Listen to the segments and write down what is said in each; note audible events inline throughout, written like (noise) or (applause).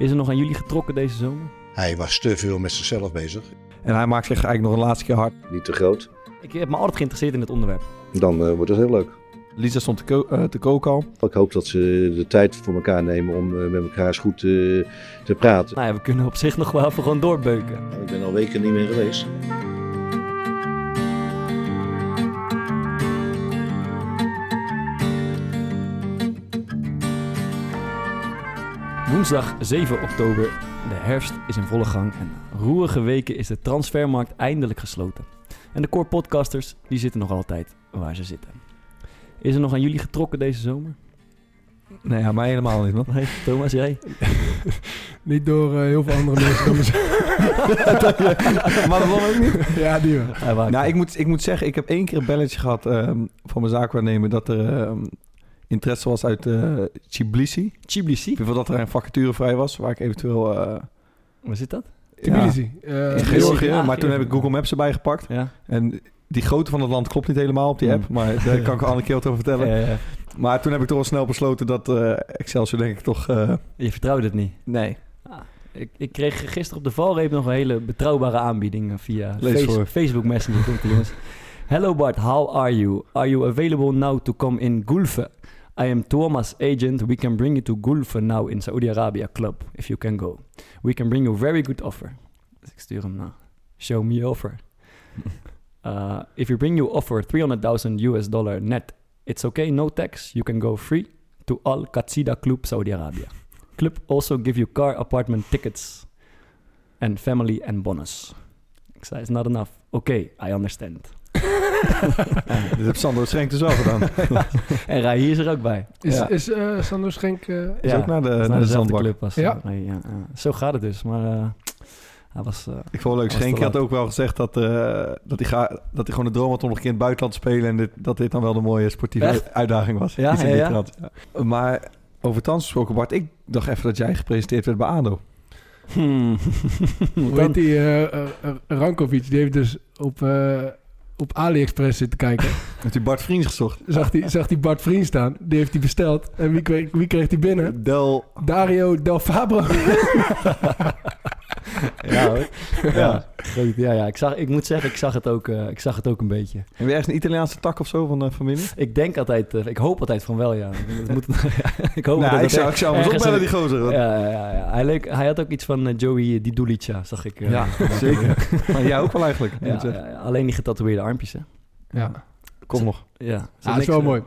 Is er nog aan jullie getrokken deze zomer? Hij was te veel met zichzelf bezig. En hij maakt zich eigenlijk nog een laatste keer hard. Niet te groot. Ik heb me altijd geïnteresseerd in het onderwerp. Dan eh, wordt het heel leuk. Lisa stond te, ko- eh, te koken al. Ik hoop dat ze de tijd voor elkaar nemen om eh, met elkaar eens goed eh, te praten. Nou ja, we kunnen op zich nog wel even gewoon doorbeuken. Ik ben al weken niet meer geweest. Woensdag 7 oktober. De herfst is in volle gang en roerige weken is de transfermarkt eindelijk gesloten. En de core podcasters die zitten nog altijd waar ze zitten. Is er nog aan jullie getrokken deze zomer? Nee, ja, mij helemaal niet, man. Nee, Thomas, jij? (laughs) Niet door eh, heel veel andere (laughs) mensen maar dat ook niet. ja, die wel. Nou, ik moet, ik moet zeggen, ik heb één keer een belletje gehad ehm, van mijn zaakwaarnemer dat er ehm, interesse was uit eh Tbilisi. Tbilisi? Dat er een vacature vrij was, waar ik eventueel... eh Waar zit dat? Tbilisi. Eh, in Georgië, Ah, maar toen heb ik Georgië. Google Maps erbij gepakt. Ja. En die grootte van het land klopt niet helemaal op die app, Hmm. maar daar kan ik (laughs) al een keer wat over vertellen. Ja, ja. Maar toen heb ik toch wel snel besloten dat eh, Excelsior denk ik toch... eh, Je vertrouwde het niet. nee. Ik, ik kreeg gisteren op de valreep nog een hele betrouwbare aanbieding eh, via Lees Face- voor. Facebook Messenger. Jongens. (laughs) Hello Bart, how are you? Are you available now to come in Gulfe? I am Thomas' agent. We can bring you to Gulfe now in Saudi Arabia club, if you can go. We can bring you very good offer. Dus ik stuur hem naar. Show me offer. (laughs) Uh, if you bring you offer 300,000 US dollar net, it's okay, no tax. You can go free to Al Qatsida Club Saudi Arabia. Club also give you car, apartment, tickets and family and bonus. Ik zei, it's not enough. Okay, I understand. (laughs) Dit heeft Sander Schenk dus wel gedaan. (laughs) En Rai is er ook bij. Is, Ja. is eh, Sander Schenk... eh, Is ook naar de, dat naar de dezelfde club als Ja. Rai, ja. Zo gaat het dus, maar eh, hij was... eh, Ik vond het leuk. Schenk had ook wel gezegd dat, eh, dat, hij ga, dat hij gewoon de droom had om nog een keer in het buitenland te spelen. En dit, dat dit dan wel de mooie sportieve Echt? uitdaging was. Ja, Iets in ja, die ja. Maar over trans gesproken, Bart. Ik dacht even dat jij gepresenteerd werd bij ADO. hmm. hoe heet die? Rankovic, die heeft dus op, eh, op AliExpress zitten kijken. (laughs) Heeft hij Bart Vriends gezocht? zag die, zag die Bart Vriend staan. Die heeft hij besteld. En wie kreeg, wie kreeg die binnen? Del... Dario Del Fabro. (laughs) (laughs) ja, hoor. (laughs) Ja. ja. Ja, ja. Ik, zag, ik moet zeggen, ik zag het ook, eh, ik zag het ook een beetje. Heb je ergens een Italiaanse tak of zo van de familie? Ik denk altijd, eh, ik hoop altijd van wel, ja. (laughs) Moet, ik hoop nou, dat ik het zou, ik zou hem opbellen, die gozer. Ja, ja, ja. Hij, leek, hij had ook iets van eh, Joey Di Dulica, zag ik. eh. Ja, zeker. maar jij ook wel eigenlijk. Ja, ja, ja. alleen die getatoeëerde armpjes, hè. Ja, Kom nog. Ja, Zat dat is niks, wel mooi.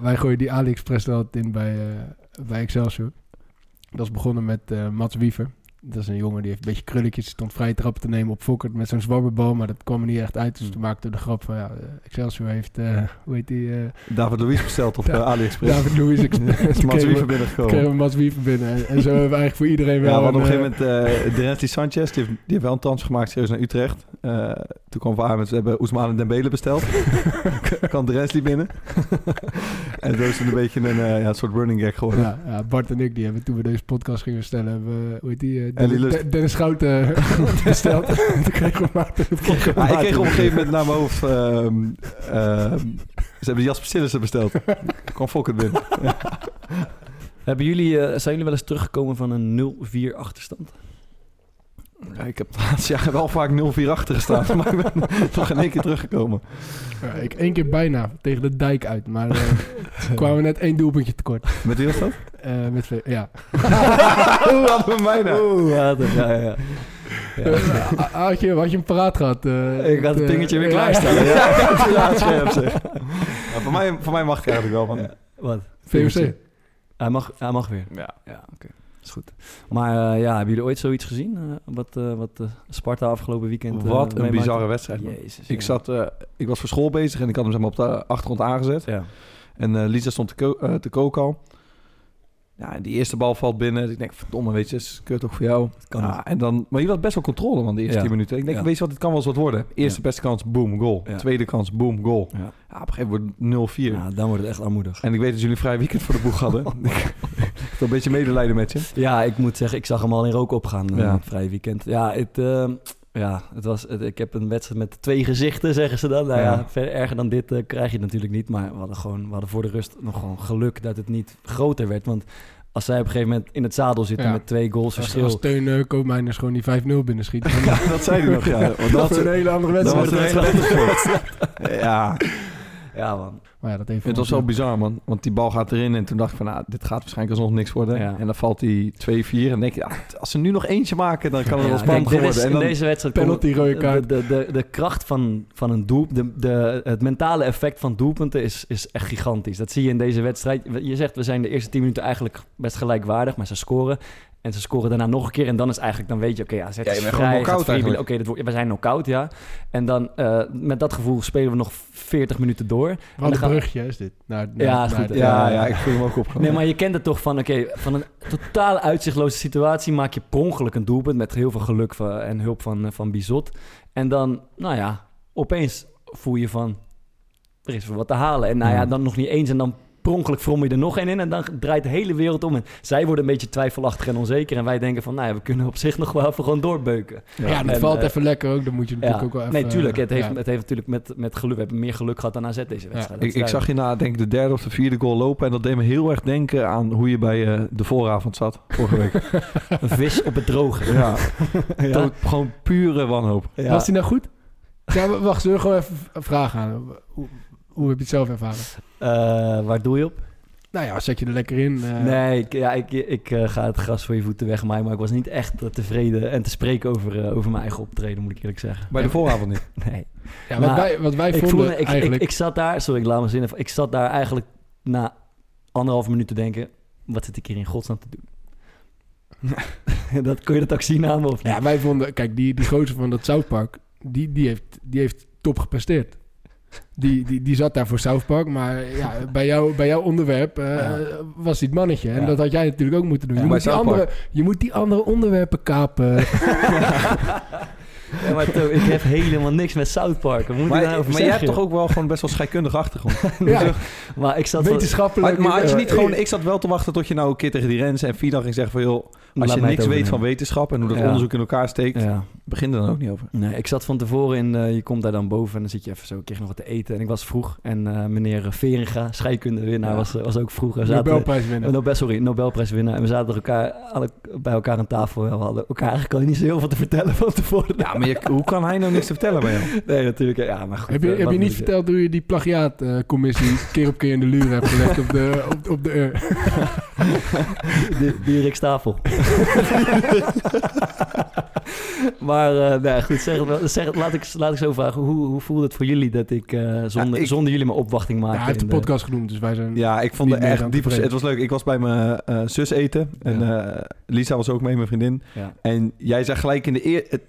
Wij gooien die AliExpress er altijd in bij, eh, bij Excelsior. Dat is begonnen met eh, Mats Wiever. Dat is een jongen die heeft een beetje krulletjes. Stond vrij trap te nemen op Fokkert met zo'n zwabberbal. Maar dat kwam er niet echt uit. Dus Hmm. toen maakte de grap van ja, eh, Excelsior heeft, eh, hoe heet die, eh, David Louis besteld op (laughs) AliExpress. David Louis. (laughs) is. Mats Wiever binnengekomen. kregen we Mats Wiever binnen. En, en zo hebben we eigenlijk voor iedereen wel Ja, hadden op een gegeven moment uh, Dennis Sanchez, die heeft, die heeft wel een transfer gemaakt serieus naar Utrecht. Eh, toen kwam Van we hebben Oesman en Dembele besteld. (laughs) kan Dennis binnen. (laughs) en zo is het een beetje een, eh, ja, een soort running gag geworden. ja, ja, Bart en ik, die hebben toen we deze podcast gingen stellen, hebben, we, hoe heet die, eh, Ellie Dennis, Lust. De- Dennis Schouten (laughs) besteld. toen kregen we Maarten. Ah, ik kreeg op een gegeven moment naar mijn hoofd... ehm, ehm, ze hebben Jasper Sillissen besteld. kwam Fokker binnen. Hebben jullie, eh, zijn jullie wel eens teruggekomen van een 0-4 achterstand? Ja, ik heb het laatste jaar wel vaak 0-4 achter gestaan. (laughs) maar ik ben nog in één keer teruggekomen. Ja, ik één keer bijna tegen de dijk uit, maar eh, toen (laughs) kwamen we net één doelpuntje tekort. Met wie was dat? Eh, met, twee- ja. Hoe hadden we mij nou? Oeh, ja, dat- ja, ja. (laughs) ja. Eh, had, je, had je hem paraat gehad? eh, Ik had het pingetje weer klaarstaan. ja. Ja, ja, scherp zeg. Ja, voor, mij, voor mij mag ik eigenlijk wel. Van, Wat? VOC. Hij mag, hij mag weer. Ja. Ja, oké. Is goed. Maar eh, ja, hebben jullie ooit zoiets gezien? eh, wat, eh, wat Sparta afgelopen weekend... Wat een bizarre wedstrijd. Jezus. Ik, zat, ik was voor school bezig en ik had hem zeg maar, op de achtergrond aangezet. Ja. En Lisa stond te, ko- te koken al. Ja, en die eerste bal valt binnen. Dus ik denk, verdomme, weet je, is kut ook voor jou. kan Ja, en dan, maar je had best wel controle van de eerste Ja. 10 minuten. Ik denk, Ja. weet je wat, het kan wel eens wat worden. Eerste beste kans, boom, goal. Tweede kans, boom, goal. Ja. Op een gegeven moment 0-4. ja, dan wordt het echt armoedig. En ik weet dat jullie een vrij weekend voor de boeg hadden. (laughs) ik heb een beetje medelijden met je. Ja, ik moet zeggen, ik zag hem al in rook opgaan eh, Ja. vrije weekend. Ja, het, eh, ja het was, het- ik heb een wedstrijd met twee gezichten, zeggen ze dan. Nou ja, Ja. verder erger dan dit eh, krijg je natuurlijk niet. Maar we hadden, gewoon, we hadden voor de rust nog gewoon geluk dat het niet groter werd. Want als zij op een gegeven moment in het zadel zitten Ja. met twee goals Als, verschil... als Teun uh, Koopmeiners gewoon die 5-0 binnenschiet. Dan, (laughs) Ja, dat zei hij nog, ja. (laughs) Want dat dat, is een hele andere dat was wedstrijd. een hele (laughs) andere sport. Ja, Ja, man. Maar ja, dat heeft het was wel bizar, man. Want die bal gaat erin en toen dacht ik van, nou, dit gaat waarschijnlijk alsnog niks worden. Ja. En dan valt hij 2-4 en dan denk je, ah, als ze nu nog eentje maken, dan kan het wel Ja, spannend kijk, is-. En in deze wedstrijd penalty, rode de, kaart. de, de, de kracht van, van een doel, de, de, het mentale effect van doelpunten is, is echt gigantisch. Dat zie je in deze wedstrijd. Je zegt, we zijn de eerste 10 minuten eigenlijk best gelijkwaardig, maar ze scoren. En ze scoren daarna nog een keer. En dan is eigenlijk, dan weet je, oké, ja, is gewoon knock-out. Oké, we zijn knock-out, ja. En dan eh, met dat gevoel spelen we nog 40 minuten door. Wat dan een gaan- brugje is dit. Naar, naar, Ja, naar goed, de- ja, ja, ik voel hem ook op. Nee, maar je kent het toch van, oké, van een totaal uitzichtloze situatie maak je per ongeluk een doelpunt met heel veel geluk van, en hulp van, eh, van Bizot. En dan, nou ja, opeens voel je van, er is wel wat te halen. En nou ja, Ja. dan nog niet eens en dan per ongeluk vrom je er nog één in en dan draait de hele wereld om. En zij worden een beetje twijfelachtig en onzeker en wij denken van, nou ja, we kunnen op zich (laughs) nog wel even gewoon doorbeuken. Ja, dat En, valt eh, even lekker ook. Dan moet je natuurlijk Ja. ook wel even... nee, tuurlijk, het heeft, ja. het heeft natuurlijk met, met geluk, we hebben meer geluk gehad dan AZ deze wedstrijd. Ik, zag je na, denk ik, de derde of de vierde goal lopen. En dat deed me heel erg denken aan hoe je bij eh, de vooravond zat, vorige week. (laughs) Een vis op het droge. ja, (laughs) gewoon pure wanhoop. Ja. Was die nou goed? Ja, wacht, zullen we gewoon even vragen aan? Hoe, heb je het zelf ervaren? Eh, waar doe je op? Nou ja, zet je er lekker in. eh, Nee, ik, ja, ik, ik eh, ga het gras voor je voeten wegmaaien, maar ik was niet echt tevreden en te spreken over, eh, over mijn eigen optreden, moet ik eerlijk zeggen. Bij de vooravond niet. (laughs) Nee. Ja, wat, Maar wij, wat wij Ik, vonden voelde, ik, eigenlijk... ik zat daar, sorry, ik laat me zinnen, ik zat daar eigenlijk na anderhalf minuut te denken, wat zit ik hier in godsnaam te doen? (laughs) dat, kun je dat ook zien aan me of niet? ja, wij vonden... Kijk, die, die gozer van dat South Park, die, die, heeft, die heeft top gepresteerd. Die, die, die zat daar voor South Park, maar ja, bij, jou, bij jouw onderwerp eh, Ja. was hij het mannetje. En Ja. dat had jij natuurlijk ook moeten doen. Ja, je, moet die andere, je moet die andere onderwerpen kapen. (laughs) (laughs) (laughs) Ja, maar toch, ik heb helemaal niks met South Park. Moet ik Maar, daarover maar jij hebt toch ook wel gewoon best wel scheikundige achtergrond. (laughs) ja, Maar ik zat wetenschappelijk. Maar, maar had je niet eh, gewoon... Ik zat wel te wachten tot je nou een keer tegen die Rens en Fidan ging zeggen van... joh, Laat als je niks weet van wetenschap en hoe dat Ja. onderzoek in elkaar steekt... Ja. begin er dan ook niet over. Nee, ik zat van tevoren in, eh, je komt daar dan boven en dan zit je even zo, ik kreeg nog wat te eten. En ik was vroeg en eh, meneer Veringa, scheikundewinnaar, Ja. was, was ook vroeg. We zaten, Nobelprijs winnen. eh, Nobel, sorry, Nobelprijswinnaar. En we zaten elkaar, alle, bij elkaar aan tafel. En we hadden elkaar eigenlijk al niet zo heel veel te vertellen van tevoren. Ja, maar je- hoe kan hij nou niks te vertellen bij jou? (laughs) Nee, natuurlijk. Ja, maar goed. Heb je, eh, heb je niet verteld hoe je die plagiaatcommissie (laughs) keer op keer in de luren hebt gelegd op de, op, op de? Die, (laughs) maar eh nee, goed, zeg, het zeg, het- laat, ik, laat ik zo vragen. Hoe, hoe voelde het voor jullie dat ik, eh, zonder, ik- zonder jullie mijn opwachting Ja, maakte? hij heeft de in de- podcast genoemd, dus wij zijn... Ja, ik vond het echt diep. Het was leuk. Ik was bij mijn eh, zus eten. En Ja. eh, Lisa was ook mee, mijn vriendin. Ja. En jij zei gelijk in de, eer, het-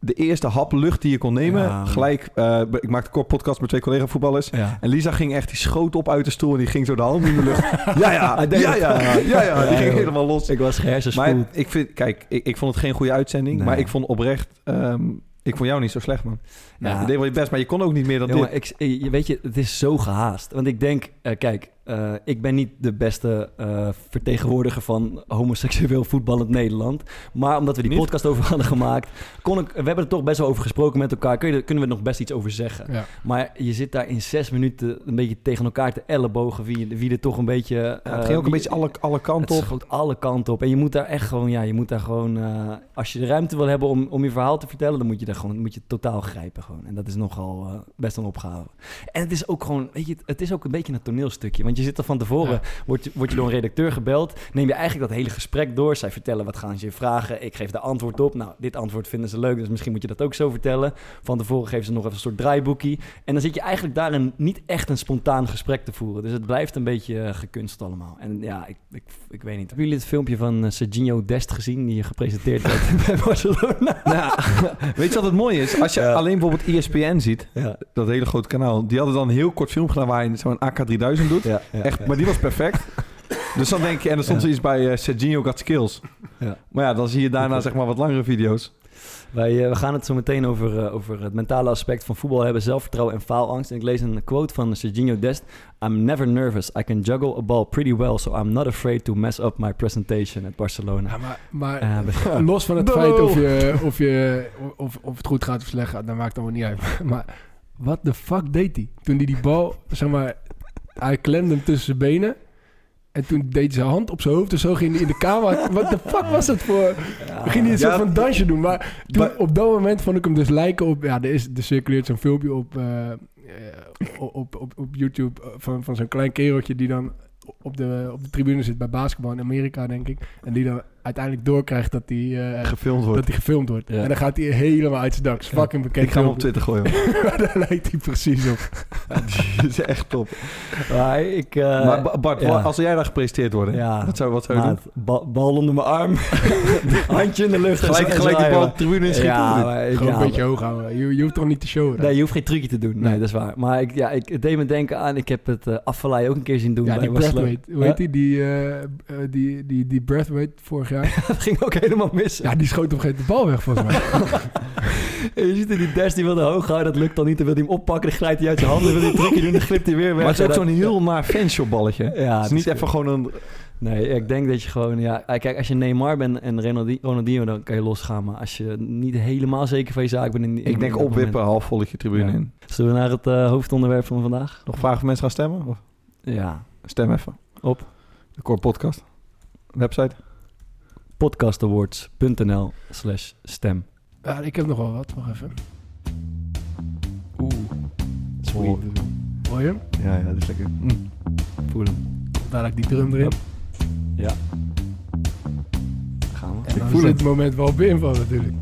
de eerste hap lucht die je kon nemen. Ja. Gelijk, eh, ik maakte kort podcast met twee collega voetballers. Ja. En Lisa ging echt, die schoot op uit de stoel en die ging zo de hand in de lucht. (laughs) ja, ja, ja, ja, ja, ja, die ging helemaal los. Ik was Maar gehersenspoeld. ik vind, kijk, ik, ik vond het geen goede uitzending. Nee. Maar ik vond oprecht, ehm, ik vond jou niet zo slecht, man. Ja. Ja. Je deed wel je best, maar je kon ook niet meer dan Jongen, dit. ik, je weet je, het is zo gehaast. Want ik denk, eh, kijk, eh, ik ben niet de beste eh, vertegenwoordiger van homoseksueel voetballend Nederland. Maar omdat we die Niet? podcast over hadden gemaakt, kon ik, we hebben er toch best wel over gesproken met elkaar. Kun je, kunnen we er nog best iets over zeggen. Ja. Maar je zit daar in zes minuten een beetje tegen elkaar te ellebogen. Wie, wie er toch een beetje... Ja, eh, het ging ook een beetje alle, alle kanten het op. schoot alle kanten op. En je moet daar echt gewoon, ja, je moet daar gewoon, als je de ruimte wil hebben om, om je verhaal te vertellen, dan moet je daar gewoon, moet je totaal grijpen gewoon. En dat is nogal best een opgave. En het is ook gewoon, weet je, het is ook een beetje een toneelstukje. Want je zit er van tevoren, Ja. word, je- word je door een redacteur gebeld, neem je eigenlijk dat hele gesprek door. Zij vertellen wat gaan ze je vragen, ik geef de antwoord op. Nou, dit antwoord vinden ze leuk, dus misschien moet je dat ook zo vertellen. Van tevoren geven ze nog even een soort draaiboekie. En dan zit je eigenlijk daarin niet echt een spontaan gesprek te voeren. Dus het blijft een beetje eh, gekunst allemaal. En ja, ik, ik, ik weet niet. Hebben jullie het filmpje van uh, Serginho Dest gezien, die je gepresenteerd (laughs) werd bij Barcelona? Nou, (laughs) weet je wat het mooie is? Als je Ja. alleen bijvoorbeeld ESPN ziet, Ja, dat hele grote kanaal, die hadden dan een heel kort film gedaan waar hij zo'n AK3000 doet. ja, Echt, maar die was perfect. Dus dan denk je, en er stond Ja. zoiets bij eh Serginho Got Skills. Ja. Maar ja, dan zie je daarna zeg maar wat langere video's. Wij eh, we gaan het zo meteen over, eh, over het mentale aspect van voetbal hebben, zelfvertrouwen en faalangst. En ik lees een quote van Serginho Dest. I'm never nervous. I can juggle a ball pretty well, so I'm not afraid to mess up my presentation at Barcelona. Ja, maar, maar (laughs) los van het No. feit of, je, of, je, of, of het goed gaat of slecht gaat, dat maakt allemaal niet uit. (laughs) Maar wat de fuck deed hij? Toen hij die bal, zeg maar, hij klemde hem tussen zijn benen. En toen deed hij zijn hand op zijn hoofd en zo ging hij in de kamer. (laughs) Wat de fuck was dat voor... ja, ging hij een Ja, soort van dansje doen. Maar toen, op dat moment vond ik hem dus lijken op... Ja, er, is, er circuleert zo'n filmpje op, eh, eh, op, op, op, op YouTube eh, van, van zo'n klein kereltje die dan op de, op de tribune zit bij basketbal in Amerika, denk ik. En die dan uiteindelijk doorkrijgt dat hij eh, Gefilmd wordt. dat hij gefilmd wordt. Ja. En dan gaat hij helemaal uit zijn dak. Fucking bekend. Ik ga hem op. Twitter gooien. (laughs) Daar lijkt hij precies op. (laughs) Die is echt top. maar ik... eh, maar Ba- Bart, ja. als jij daar gepresenteerd wordt, Ja. wat zou, wat zou je doen? ba- bal onder mijn arm, (laughs) handje in de lucht. en Gelijk, gelijk die bal de tribune in schieten. Ja, maar Gewoon ja, een beetje hoog houden. Je, je hoeft toch niet te showen. dan? Nee, je hoeft geen trucje te doen. Nee, Nee. dat is waar. Maar ik, ja, ik, het deed me denken aan... Ik heb het uh, afvallei ook een keer zien doen ja, bij die Barcelona. breathweight. Hoe heet die? Die, die, die, die breathweight vorig jaar. (laughs) Dat ging ook helemaal mis. ja, die schoot op een gegeven moment de bal weg, volgens mij. (laughs) En je ziet er die Des, die wil de hoog houden. Dat lukt dan niet. Dan wil hij hem oppakken. Dan glijdt hij uit zijn handen. Dan wil hij trucje doen. Dan glipt hij weer weg. Maar het is ook zo'n heel naar fanshop balletje. Ja, het is niet even gewoon een... Nee, ik denk dat je gewoon... Ja, kijk, als je Neymar bent en Ronaldi- Ronaldinho, dan kan je losgaan. Maar als je niet helemaal zeker van je zaak bent... In, in- Ik in denk opwippen, half volletje tribune Ja. in. Zullen we naar het eh, hoofdonderwerp van vandaag? Nog vragen of mensen gaan stemmen? Of Ja, stem even. op De Core Podcast. Website. podcastawards.nl slash stem. Ja, ik heb nog wel wat. Wacht even. Oeh, sweet. Hoor je hem? Ja, ja, dat is lekker. Mm. Voel hem. Dadelijk die drum erin. Ja. Gaan we. En dan voel zit het. moment wel op inval natuurlijk.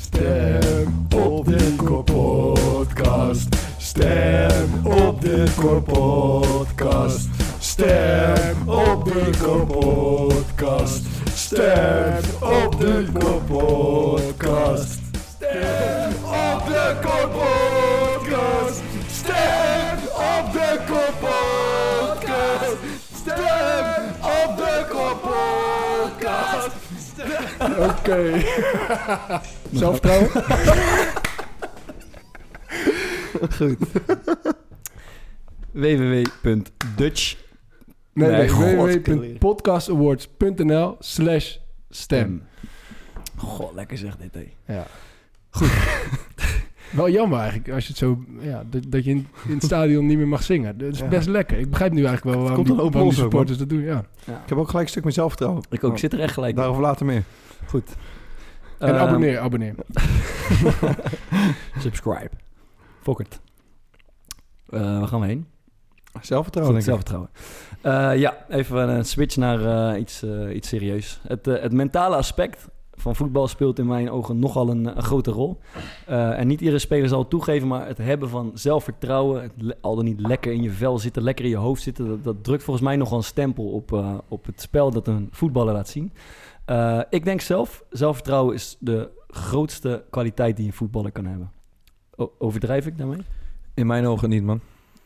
Stem op de podcast. Stem op de podcast. Stem op de podcast. Stem op de podcast. Stem op de podcast. Stem op de podcast. Stem op de podcast. Oké. (laughs) Zelfvertrouwen? (laughs) www.dutch Nee, Nee, www.podcastawards.nl slash stem. God, lekker zeg dit, hé. Ja. Goed. (laughs) Wel jammer eigenlijk, als je het zo... Ja, dat, dat je in, in het stadion niet meer mag zingen. Dat is Ja. best lekker. Ik begrijp nu eigenlijk wel waarom, komt die, waarom ook, supporters dat doen. Ja. Ik heb ook gelijk een stuk meer zelfvertrouwen. Ik ook, ik zit er echt gelijk in. Daarover later meer. Goed. En Ehm, abonneer, abonneer. (laughs) Subscribe. Fokkert. Eh waar gaan we heen? Zelfvertrouwen, Goed, ik. Eh, ja, even een switch naar eh, iets, eh, iets serieus. Het, het mentale aspect van voetbal speelt in mijn ogen nogal een, grote rol. En niet iedere speler zal het toegeven, maar het hebben van zelfvertrouwen, het al dan niet lekker in je vel zitten, lekker in je hoofd zitten, dat, drukt volgens mij nogal een stempel op, op het spel dat een voetballer laat zien. Ik denk zelf, zelfvertrouwen is de grootste kwaliteit die een voetballer kan hebben. Overdrijf ik daarmee? In mijn ogen niet, man.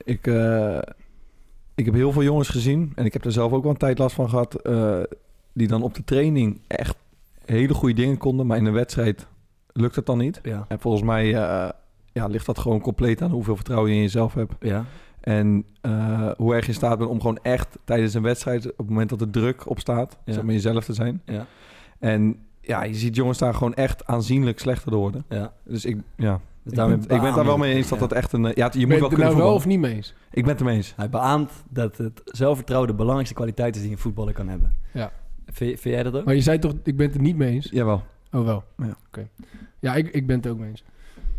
Ik, ik heb heel veel jongens gezien. En ik heb er zelf ook wel een tijd last van gehad. eh, die dan op de training echt hele goede dingen konden. Maar in een wedstrijd lukt het dan niet. Ja. En volgens mij eh, ja, ligt dat gewoon compleet aan hoeveel vertrouwen je in jezelf hebt. Ja. En eh, hoe erg je in staat bent om gewoon echt tijdens een wedstrijd... op het moment dat er druk op staat, Ja. zeg maar jezelf te zijn. Ja. En ja, je ziet jongens daar gewoon echt aanzienlijk slechter door worden. ja. Dus ik, ja, Dus ik, ben, ik ben het daar wel mee eens dat ja. dat echt een... eh, Ja, je moet wel ben je kunnen nou wel of niet mee eens? Ik ben het ermee eens. Hij beaamt dat het zelfvertrouwen de belangrijkste kwaliteit is die een voetballer kan hebben. Ja. Vind, vind jij dat ook? Maar je zei toch, ik ben het er niet mee eens? Jawel. Oh wel. Ja. Oké. Ja, ik, ik ben het ook mee eens.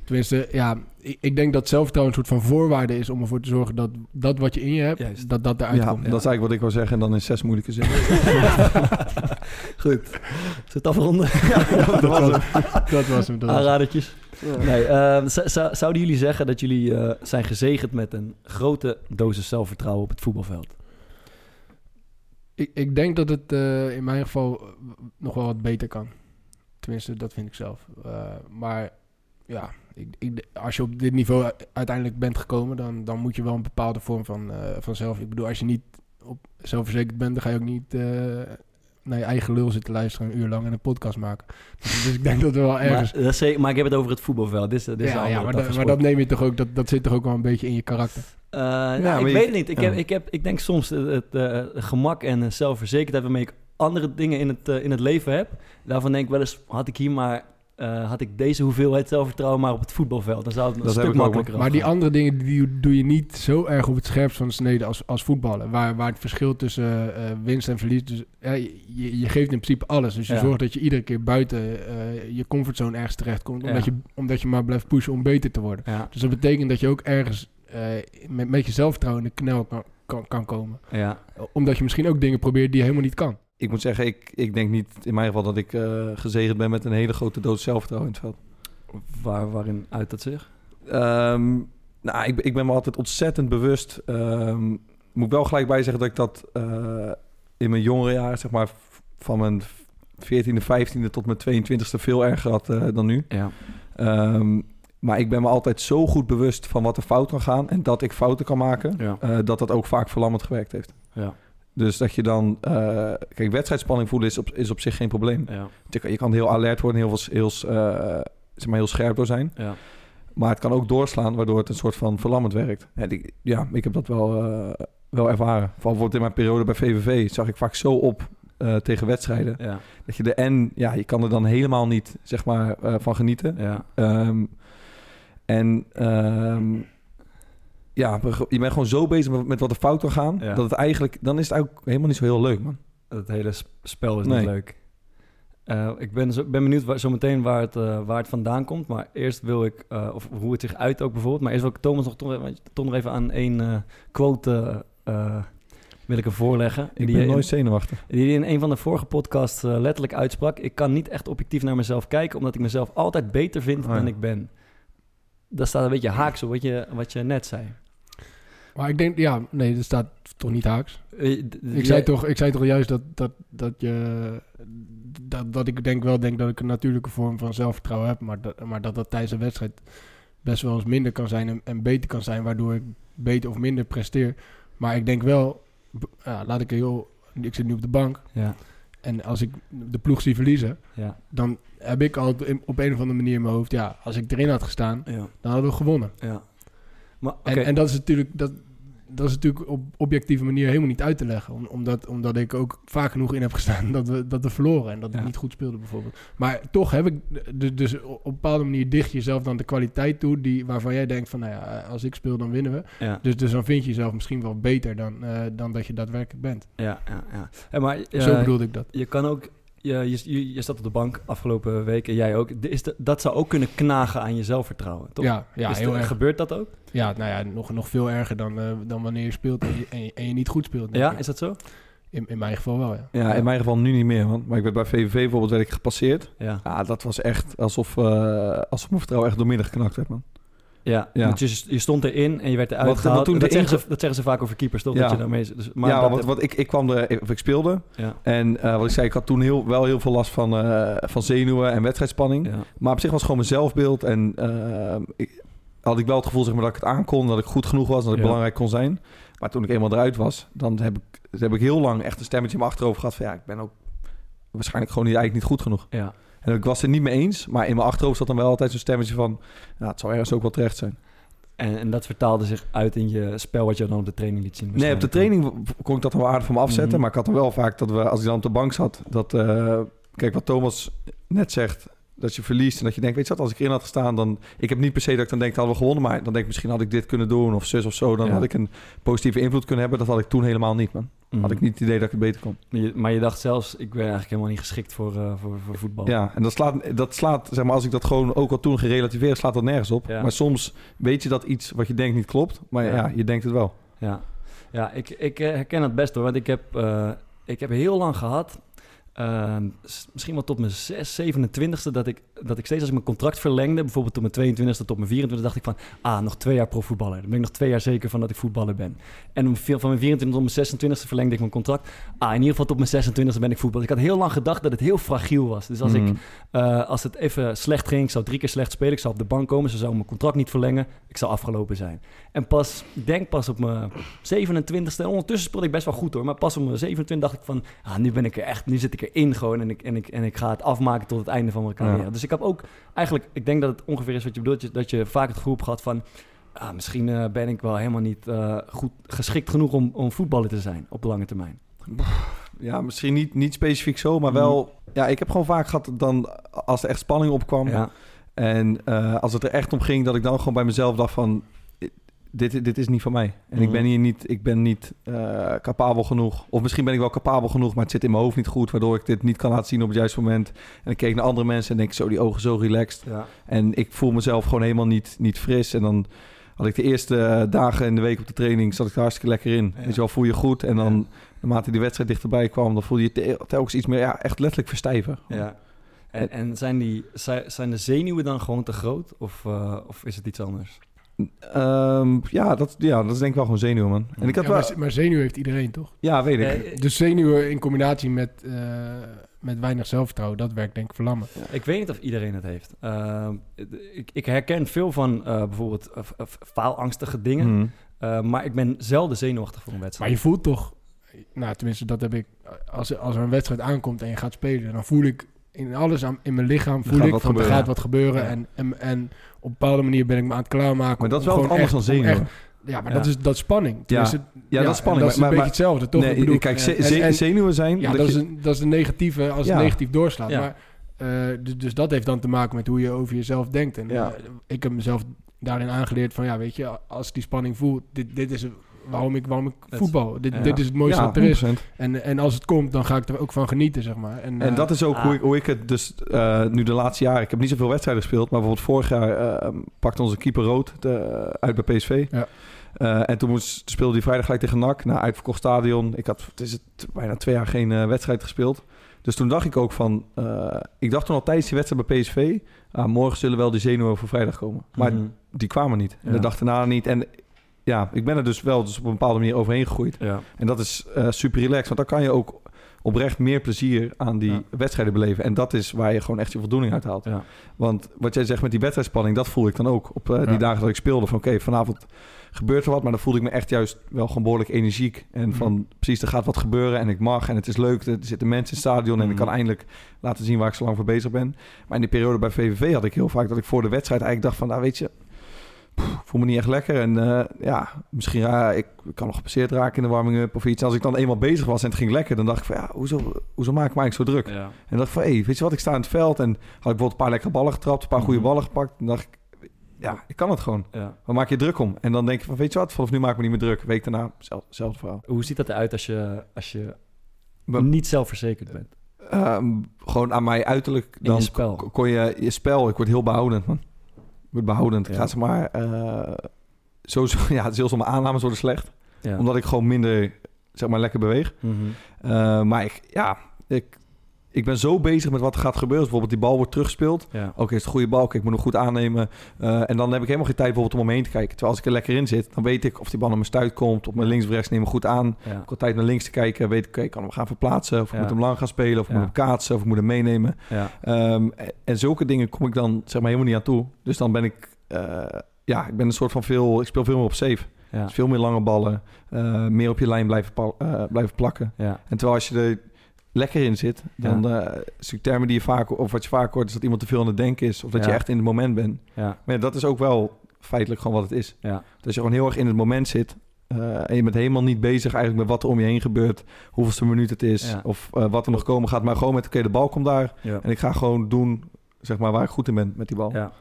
Tenminste, ja, ik, ik denk dat zelfvertrouwen een soort van voorwaarde is om ervoor te zorgen dat dat wat je in je hebt, Juist. dat dat eruit Ja, komt. dat is eigenlijk wat ik wou zeggen en dan in zes moeilijke zinnen. (laughs) Goed. Zullen we het afronden? dat, was (laughs) hem. dat was hem. Dat was hem. Aanradertjes? Nee, ehm, zouden jullie zeggen dat jullie eh, zijn gezegend met een grote dosis zelfvertrouwen op het voetbalveld? Ik, ik denk dat het eh, in mijn geval eh, nog wel wat beter kan. Tenminste, dat vind ik zelf. Eh, maar ja, ik, ik, als je op dit niveau uiteindelijk bent gekomen, dan, dan moet je wel een bepaalde vorm van, eh, van zelf. Ik bedoel, als je niet op zelfverzekerd bent, dan ga je ook niet eh, naar je eigen lul zitten luisteren een uur lang en een podcast maken. (laughs) Dus, ik denk dat er wel ergens. Maar, dat zeker- maar ik heb het over het voetbalveld. Dit is, dit ja, ja, maar, dat, maar dat neem je toch ook, dat, dat zit toch ook wel een beetje in je karakter. Eh, nou, maar ik je- weet het niet. Ik, ja. heb, ik, heb, ik denk soms het, het, eh, gemak en eh, zelfverzekerdheid waarmee ik andere dingen in het, eh, in het leven heb. Daarvan denk ik wel eens, had ik hier maar... eh, had ik deze hoeveelheid zelfvertrouwen maar op het voetbalveld, dan zou het een Dat stuk makkelijker Maar die andere dingen die doe je niet zo erg op het scherpst van de snede als, als voetballen. Waar, waar het verschil tussen eh, winst en verlies... Dus, je, je geeft in principe alles. Dus je Ja. zorgt dat je iedere keer buiten eh, je comfortzone ergens terechtkomt. Ja. Omdat, je, omdat je maar blijft pushen om beter te worden. Ja, Dus dat betekent dat je ook ergens eh, met, met je zelfvertrouwen in de knel kan, kan, kan komen. ja. Omdat je misschien ook dingen probeert die je helemaal niet kan. Ik moet zeggen, ik, ik denk niet in mijn geval dat ik eh, gezegend ben met een hele grote doos zelfvertrouwen in het veld. Waar, waarin uit dat zich? Ehm, nou, ik, ik ben me altijd ontzettend bewust. ehm, moet wel gelijk bij zeggen dat ik dat eh, in mijn jongere jaren, zeg maar, van mijn 14e, 15e tot mijn 22e veel erger had eh, dan nu. Ja. Ehm, maar ik ben me altijd zo goed bewust van wat er fout kan gaan en dat ik fouten kan maken, Ja. dat dat ook vaak verlammend gewerkt heeft. Ja. Dus dat je dan, eh, kijk, wedstrijdspanning voelen is op, is op zich geen probleem. Ja. Je kan- Je kan heel alert worden, heel, heel, eh, zeg maar heel scherp door zijn. Ja. Maar het kan ook doorslaan, waardoor het een soort van verlammend werkt. Ja, die- ja ik heb dat wel, eh, wel ervaren. Vooral bijvoorbeeld in mijn periode bij VVV zag ik vaak zo op tegen wedstrijden. Ja. Dat je de en, ja, je kan er dan helemaal niet, zeg maar, van genieten. Ja. Ehm, en ehm, ja, je bent gewoon zo bezig met, wat er fout kan gaan, Ja. dat het eigenlijk, dan is het ook helemaal niet zo heel leuk, man. Het hele sp- spel is Nee. niet leuk. Eh, ik ben, zo, ben benieuwd waar, zometeen waar het, eh, waar het vandaan komt. Maar eerst wil ik, eh, of hoe het zich uit ook bijvoorbeeld. Maar eerst wil ik Thomas nog toch, nog even aan één quote wil ik hem voorleggen. Ik die, ben in- nooit zenuwachtig. die in een van de vorige podcasts letterlijk uitsprak. Ik kan niet echt objectief naar mezelf kijken, omdat ik mezelf altijd beter vind Oh ja. dan ik ben. Dat staat een beetje haaks op wat je, wat je net zei. Maar ik denk, ja, nee, dat staat toch niet haaks. Eh, Ik zei, toch, ik zei toch juist dat, dat, dat, je, dat, dat ik denk wel denk dat ik een natuurlijke vorm van zelfvertrouwen heb. Maar dat, maar dat dat tijdens een wedstrijd best wel eens minder kan zijn en, en beter kan zijn. Waardoor ik beter of minder presteer. Maar ik denk wel, ja, laat ik heel... Ik zit nu op de bank. Ja, En als ik de ploeg zie verliezen, ja, dan heb ik al op een of andere manier in mijn hoofd... Ja, als ik erin had gestaan, ja, dan hadden we gewonnen. ja. Maar. En, en dat is natuurlijk, dat, dat is natuurlijk op objectieve manier helemaal niet uit te leggen. Om- omdat, omdat ik ook vaak genoeg in heb gestaan (laughs) dat we, dat we verloren. En dat ik Ja. niet goed speelde bijvoorbeeld. Maar toch heb ik, dus, op een bepaalde manier dicht je jezelf dan de kwaliteit toe. Die, waarvan jij denkt van, nou ja, als ik speel dan winnen we. ja. Dus, dus dan vind je jezelf misschien wel beter dan, eh, dan dat je daadwerkelijk bent. Ja, ja, ja. Hey, maar Zo eh, bedoelde ik dat. je kan ook... Je, je, je, zat op de bank afgelopen weken, jij ook. Is de, dat zou ook kunnen knagen aan je zelfvertrouwen, toch? Ja, ja Is heel de- erg. Gebeurt dat ook? Ja, nou ja, nog, nog veel erger dan, eh, dan wanneer je speelt en je, en je, en je niet goed speelt. Ja, ik. is dat zo? in, in mijn geval wel, ja. Ja, in mijn geval nu niet meer, man. Maar ik werd bij VVV bijvoorbeeld werd ik gepasseerd. Ja. Ja, dat was echt alsof, eh, alsof mijn vertrouwen echt doormidden geknakt werd, man. Ja, Ja. want je, je stond erin en je werd eruit Wat- wat gehaald. toen dat, zeggen ze, dat zeggen ze vaak over keepers, toch? Ja. Dat je daarmee, dus, maar ja, dat- want wat ik, ik kwam er, of ik speelde. ja, En eh, wat ik zei, ik had toen heel, wel heel veel last van, eh, van zenuwen en wedstrijdspanning. ja, Maar op zich was het gewoon mijn zelfbeeld. En eh, ik, had ik wel het gevoel zeg maar, dat ik het aankon, dat ik goed genoeg was, dat ik belangrijk kon zijn. Maar toen ik eenmaal eruit was, dan heb ik, heb ik heel lang echt een stemmetje in mijn achterhoofd gehad van ja, ik ben ook waarschijnlijk gewoon niet, eigenlijk niet goed genoeg. ja. En ik was het niet mee eens, maar in mijn achterhoofd zat dan wel altijd zo'n stemmetje van, ja, het zou ergens ook wel terecht zijn. En, en dat vertaalde zich uit in je spel wat je dan op de training liet zien. Nee, op de training kon ik dat dan wel aardig van me afzetten. Mhm. Maar ik had dan wel vaak dat we, als ik dan op de bank zat, dat... eh, kijk, wat Thomas net zegt, dat je verliest en dat je denkt, weet je wat, als ik erin had gestaan, dan... Ik heb niet per se dat ik dan denk, hadden we gewonnen, maar dan denk ik, misschien had ik dit kunnen doen of zus of zo. Dan Ja. had ik een positieve invloed kunnen hebben. Dat had ik toen helemaal niet, man. Mhm. Had ik niet het idee dat ik het beter kon. Je- maar je dacht zelfs, ik ben eigenlijk helemaal niet geschikt voor, eh, voor, voor voetbal. Ja, en dat slaat, dat slaat, zeg maar, als ik dat gewoon ook al toen gerelativeerd, slaat dat nergens op. Ja. Maar soms weet je dat iets wat je denkt niet klopt, maar ja, Ja. je denkt het wel. Ja, ja ik, ik eh, herken het best hoor. Want ik heb, eh, ik heb heel lang gehad, eh, misschien wel tot mijn 6, 27ste, dat ik, dat ik steeds als ik mijn contract verlengde, bijvoorbeeld tot mijn 22ste tot mijn 24ste, dacht ik van, ah, nog twee jaar profvoetballer. Dan ben ik nog twee jaar zeker van dat ik voetballer ben. En van mijn 24 tot mijn 26ste verlengde ik mijn contract. Ah, in ieder geval tot mijn 26ste ben ik voetballer. Ik had heel lang gedacht dat het heel fragiel was. Dus als ik Mm. eh, als het even slecht ging, ik zou drie keer slecht spelen, ik zou op de bank komen, ze zouden mijn contract niet verlengen, ik zou afgelopen zijn. En pas, ik denk pas op mijn 27ste, en ondertussen speelde ik best wel goed hoor, maar pas op mijn 27 dacht ik van, ah, nu ben ik er echt, nu zit ik erin gewoon en ik, en ik, en ik ga het afmaken tot het einde van mijn carrière. Ja. Dus ik heb ook eigenlijk, ik denk dat het ongeveer is wat je bedoelt, dat je, vaak het gevoel hebt gehad van, ah, misschien eh, ben ik wel helemaal niet eh, goed geschikt genoeg om, om voetballer te zijn op de lange termijn. Ja, misschien niet, niet specifiek zo, maar Mm. wel... Ja, ik heb gewoon vaak gehad dan, als er echt spanning opkwam... Ja, En eh, als het er echt om ging, dat ik dan gewoon bij mezelf dacht van... Dit, dit is niet van mij. En ik Mhm. ben hier niet, ik ben niet eh, capabel genoeg. Of misschien ben ik wel capabel genoeg, maar het zit in mijn hoofd niet goed... waardoor ik dit niet kan laten zien op het juiste moment. En ik keek naar andere mensen en denk ik zo, die ogen zo relaxed. ja. En ik voel mezelf gewoon helemaal niet, niet fris. En dan had ik de eerste eh, dagen in de week op de training... zat ik er hartstikke lekker in. Ja. Weet je wel, voel je goed. En dan, Ja. naarmate die wedstrijd dichterbij kwam... dan voel je je te- telkens iets meer, ja, echt letterlijk verstijven. Ja. En, en zijn, die, zijn zijn de zenuwen dan gewoon te groot? Of, eh, of is het iets anders? Ehm, ja, dat, ja, dat is denk ik wel gewoon zenuwen, man. En ik had Ja, wel... maar, maar zenuw heeft iedereen, toch? Ja, weet ik. Dus zenuwen in combinatie met, eh, met weinig zelfvertrouwen, dat werkt denk ik verlammen. ik weet niet of iedereen het heeft. Eh, ik, ik herken veel van eh, bijvoorbeeld eh, faalangstige dingen. Mhm. Eh, maar ik ben zelden zenuwachtig voor een Maar wedstrijd. je voelt toch, nou tenminste dat heb ik, als, als er een wedstrijd aankomt en je gaat spelen, dan voel ik in alles aan, in mijn lichaam, voel ik van er gaat wat gebeuren. Ja. En, en, en op een bepaalde manier ben ik me aan het klaarmaken. Maar dat is wel wat anders dan zenuwen. Ja, maar Ja. dat is dat is spanning. Tenminste, Ja, dat is spanning, Dat is maar- een maar- beetje hetzelfde, toch? Nee, Ik bedoel, kijk, ze- en- ze- en- zenuwen zijn... Ja, dat, is, een, dat is een negatieve als Ja. het negatief doorslaat. Ja. Maar, eh, dus, dus dat heeft dan te maken met hoe je over jezelf denkt. En Ja. eh, ik heb mezelf daarin aangeleerd van ja, weet je, als ik die spanning voel, dit, dit is waarom ik, waarom ik voetbal. Dit, ja. dit is het mooiste ja, wat er is. 100%. En, en als het komt, dan ga ik er ook van genieten, zeg maar. En, En eh, dat is ook ah. hoe, ik, hoe ik het dus eh, nu de laatste jaren... Ik heb niet zoveel wedstrijden gespeeld, maar bijvoorbeeld vorig jaar eh, pakte onze keeper rood de- uit bij PSV. Ja. Eh, en toen moest, speelde hij vrijdag gelijk tegen NAC. Nou, uitverkocht stadion. Ik had het is het, bijna twee jaar geen eh, wedstrijd gespeeld. Dus toen dacht ik ook van... eh, ik dacht toen al tijdens die wedstrijd bij PSV... ah, morgen zullen wel die zenuwen voor vrijdag komen. Maar Mhm. die kwamen niet. En Ja. de dag daarna niet. En ja, ik ben er dus wel dus op een bepaalde manier overheen gegroeid. Ja. En dat is eh, super relaxed. Want dan kan je ook oprecht meer plezier aan die Ja. wedstrijden beleven. En dat is waar je gewoon echt je voldoening uit haalt. Ja. Want wat jij zegt met die wedstrijdspanning, dat voel ik dan ook. Op eh, die Ja. dagen dat ik speelde. Van oké, vanavond gebeurt er wat. Maar dan voelde ik me echt juist wel gewoon behoorlijk energiek. En van precies, er gaat wat gebeuren. En ik mag. En het is leuk. Er zitten mensen in het stadion. En ik Mhm. kan eindelijk laten zien waar ik zo lang voor bezig ben. Maar in die periode bij VVV had ik heel vaak dat ik voor de wedstrijd eigenlijk dacht van... Nou weet je, voel me niet echt lekker. En eh, ja, misschien ja, ik kan nog gepasseerd raken in de warming-up of iets. Als ik dan eenmaal bezig was en het ging lekker, dan dacht ik van ja, hoezo, hoezo maak ik me eigenlijk zo druk? Ja. En dan dacht ik van, hé, weet je wat, ik sta in het veld en had ik bijvoorbeeld een paar lekkere ballen getrapt, een paar goede Mhm. ballen gepakt. Dan dacht ik, ja, ik kan het gewoon. Ja. Waar maak je druk om? En dan denk je van, weet je wat, vanaf nu maak ik me niet meer druk. Week daarna, zelf, verhaal. Hoe ziet dat eruit als je, als je Maar- niet zelfverzekerd bent? Ehm, gewoon aan mij uiterlijk, dan je kon je je spel, ik word heel behoudend, man. Ik word behoudend. Ja. ga zeg maar, eh, sowieso, (laughs) ja, het is heel zo, mijn aannames worden slecht. Ja. Omdat ik gewoon minder, zeg maar, lekker beweeg. Mhm. Eh, maar ik, ja, ik, ik ben zo bezig met wat er gaat gebeuren. Bijvoorbeeld die bal wordt teruggespeeld. Ja. Oké, is het een goede bal? Oké, ik moet hem goed aannemen. Eh, en dan heb ik helemaal geen tijd bijvoorbeeld om me heen te kijken. Terwijl als ik er lekker in zit, dan weet ik of die bal naar mijn stuit komt. Op mijn links of rechts neem ik goed aan. Ja. Ik heb tijd naar links te kijken. Weet ik, ik kan hem gaan verplaatsen. Of ik Ja. moet hem lang gaan spelen. Of ik moet hem kaatsen. Of ik moet hem meenemen. Ehm, en, zulke dingen kom ik dan zeg maar helemaal niet aan toe. Dus dan ben ik... eh, ja, ik ben een soort van veel... Ik speel veel meer op safe. Dus veel meer lange ballen. eh, meer op je lijn blijven, blijven plakken. En terwijl als je er lekker in zit, dan eh is termen die je vaak of wat je vaak hoort, is dat iemand te veel aan het denken is of dat je Ja. echt in het moment bent. Ja. Maar ja, dat is ook wel feitelijk gewoon wat het is. Ja. Dat je gewoon heel erg in het moment zit eh, en je bent helemaal niet bezig eigenlijk met wat er om je heen gebeurt, hoeveelste minuut het is Ja. of eh, wat er nog komen gaat, maar gewoon met oké, de bal komt daar Ja. en ik ga gewoon doen zeg maar, waar ik goed in ben met die bal. Ja,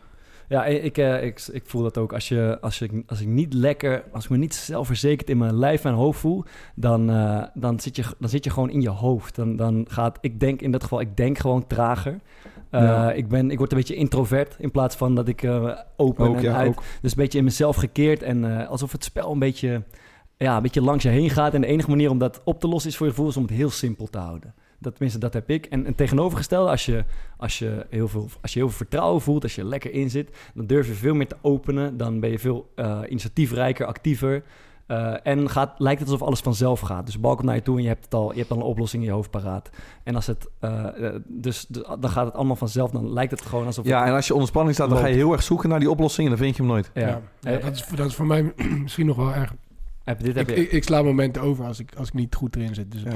ja ik, eh, ik, ik voel dat ook. Als, je, als, ik, als ik niet lekker, als ik me niet zelfverzekerd in mijn lijf en hoofd voel, dan, eh, dan, zit, je, dan zit je gewoon in je hoofd. Dan, dan gaat, ik denk in dat geval, ik denk gewoon trager. Eh, Ja. ik, ben, ik word een beetje introvert in plaats van dat ik open Ook, en ja, uit. ook. Dus een beetje in mezelf gekeerd en alsof het spel een beetje, ja, een beetje langs je heen gaat. En de enige manier om dat op te lossen is voor je gevoel is om het heel simpel te houden. Dat, tenminste, dat heb ik. En, en tegenovergestelde, als je, als, je heel veel, als je heel veel vertrouwen voelt, als je lekker in zit, dan durf je veel meer te openen. Dan ben je veel eh, initiatiefrijker, actiever. Eh, en gaat, lijkt het alsof alles vanzelf gaat. Dus de bal komt naar je toe en je hebt, het al, je hebt al een oplossing in je hoofd paraat. En als het, eh, dus, dus dan gaat het allemaal vanzelf. Dan lijkt het gewoon alsof Ja, en als je onder spanning staat, dan ga je heel erg zoeken naar die oplossing en dan vind je hem nooit. Ja. Ja. Ja, dat, is, dat is voor mij (clears throat) misschien nog wel erg. heb, dit heb Ik, je. ik, ik sla momenten over als ik, als ik niet goed erin zit. Dus, Ja.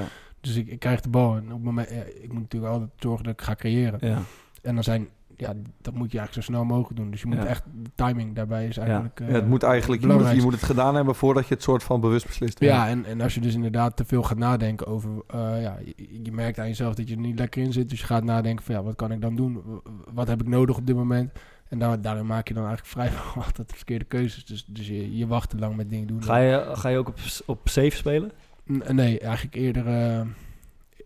Dus ik, ik krijg de bal en op het moment, ja, ik moet natuurlijk altijd zorgen dat ik ga creëren. ja. En dan zijn, ja, dat moet je eigenlijk zo snel mogelijk doen. Dus je moet echt, de timing daarbij is eigenlijk... Ja, het moet eigenlijk, je moet, belangrijk. je moet het gedaan hebben voordat je het soort van bewust beslist. Ja, en, en als je dus inderdaad te veel gaat nadenken over... eh, ja, je, je merkt aan jezelf dat je er niet lekker in zit. Dus je gaat nadenken van ja, wat kan ik dan doen? Wat heb ik nodig op dit moment? En daar, daarin maak je dan eigenlijk vrijwel (laughs) altijd de verkeerde keuzes. Dus, dus je, je wacht te lang met dingen doen. Ga, je, ga je ook op, op safe spelen? Nee, eigenlijk eerder, eh,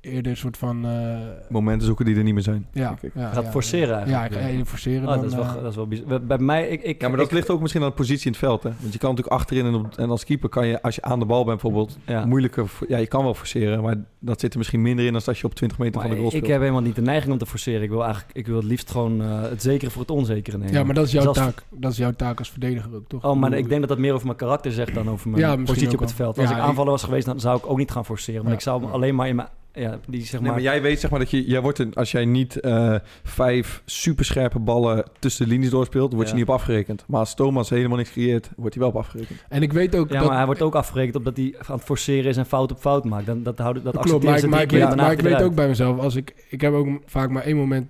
eerder een soort van... eh, Momenten zoeken die er niet meer zijn. ja, ik. ja, Gaat ja, forceren Ja, eigenlijk. ik ga eerder forceren Oh, dan... dat, is wel, eh, dat is wel bizar. Bij mij, ik, ik, Ja, maar dat ik- ligt ook misschien aan de positie in het veld. Hè? Want je kan natuurlijk achterin en, op, en als keeper kan je, als je aan de bal bent bijvoorbeeld, ja. moeilijker... Ja, je kan wel forceren, maar dat zit er misschien minder in dan als je op 20 meter Maar van de goal ik speelt. heb helemaal niet de neiging om te forceren. Ik wil eigenlijk, ik wil het liefst gewoon eh, het zekere voor het onzekere nemen. ja, maar dat is jouw Zelfs- taak. Dat is jouw taak als verdediger ook, toch? Oh, maar ik denk dat dat meer over mijn karakter zegt dan over mijn Ja, positie op het veld. Als Ja, ik ik- aanvaller was geweest, dan zou ik ook niet gaan forceren. Want Ja. ik zou alleen maar in mijn... Ja, die zeg Nee, maar... maar jij weet zeg maar dat je, jij wordt een, als jij niet eh, vijf superscherpe ballen tussen de linies doorspeelt, word je Ja. niet op afgerekend. Maar als Thomas helemaal niks creëert, wordt hij wel op afgerekend. En ik weet ook ja, dat... maar hij wordt ook afgerekend op dat hij aan het forceren is en fout op fout maakt. Dan, dat houden, dat Klopt, maar, ik- maar, ik weet, maar ik ook bij mezelf, als ik, ik heb ook vaak maar één moment,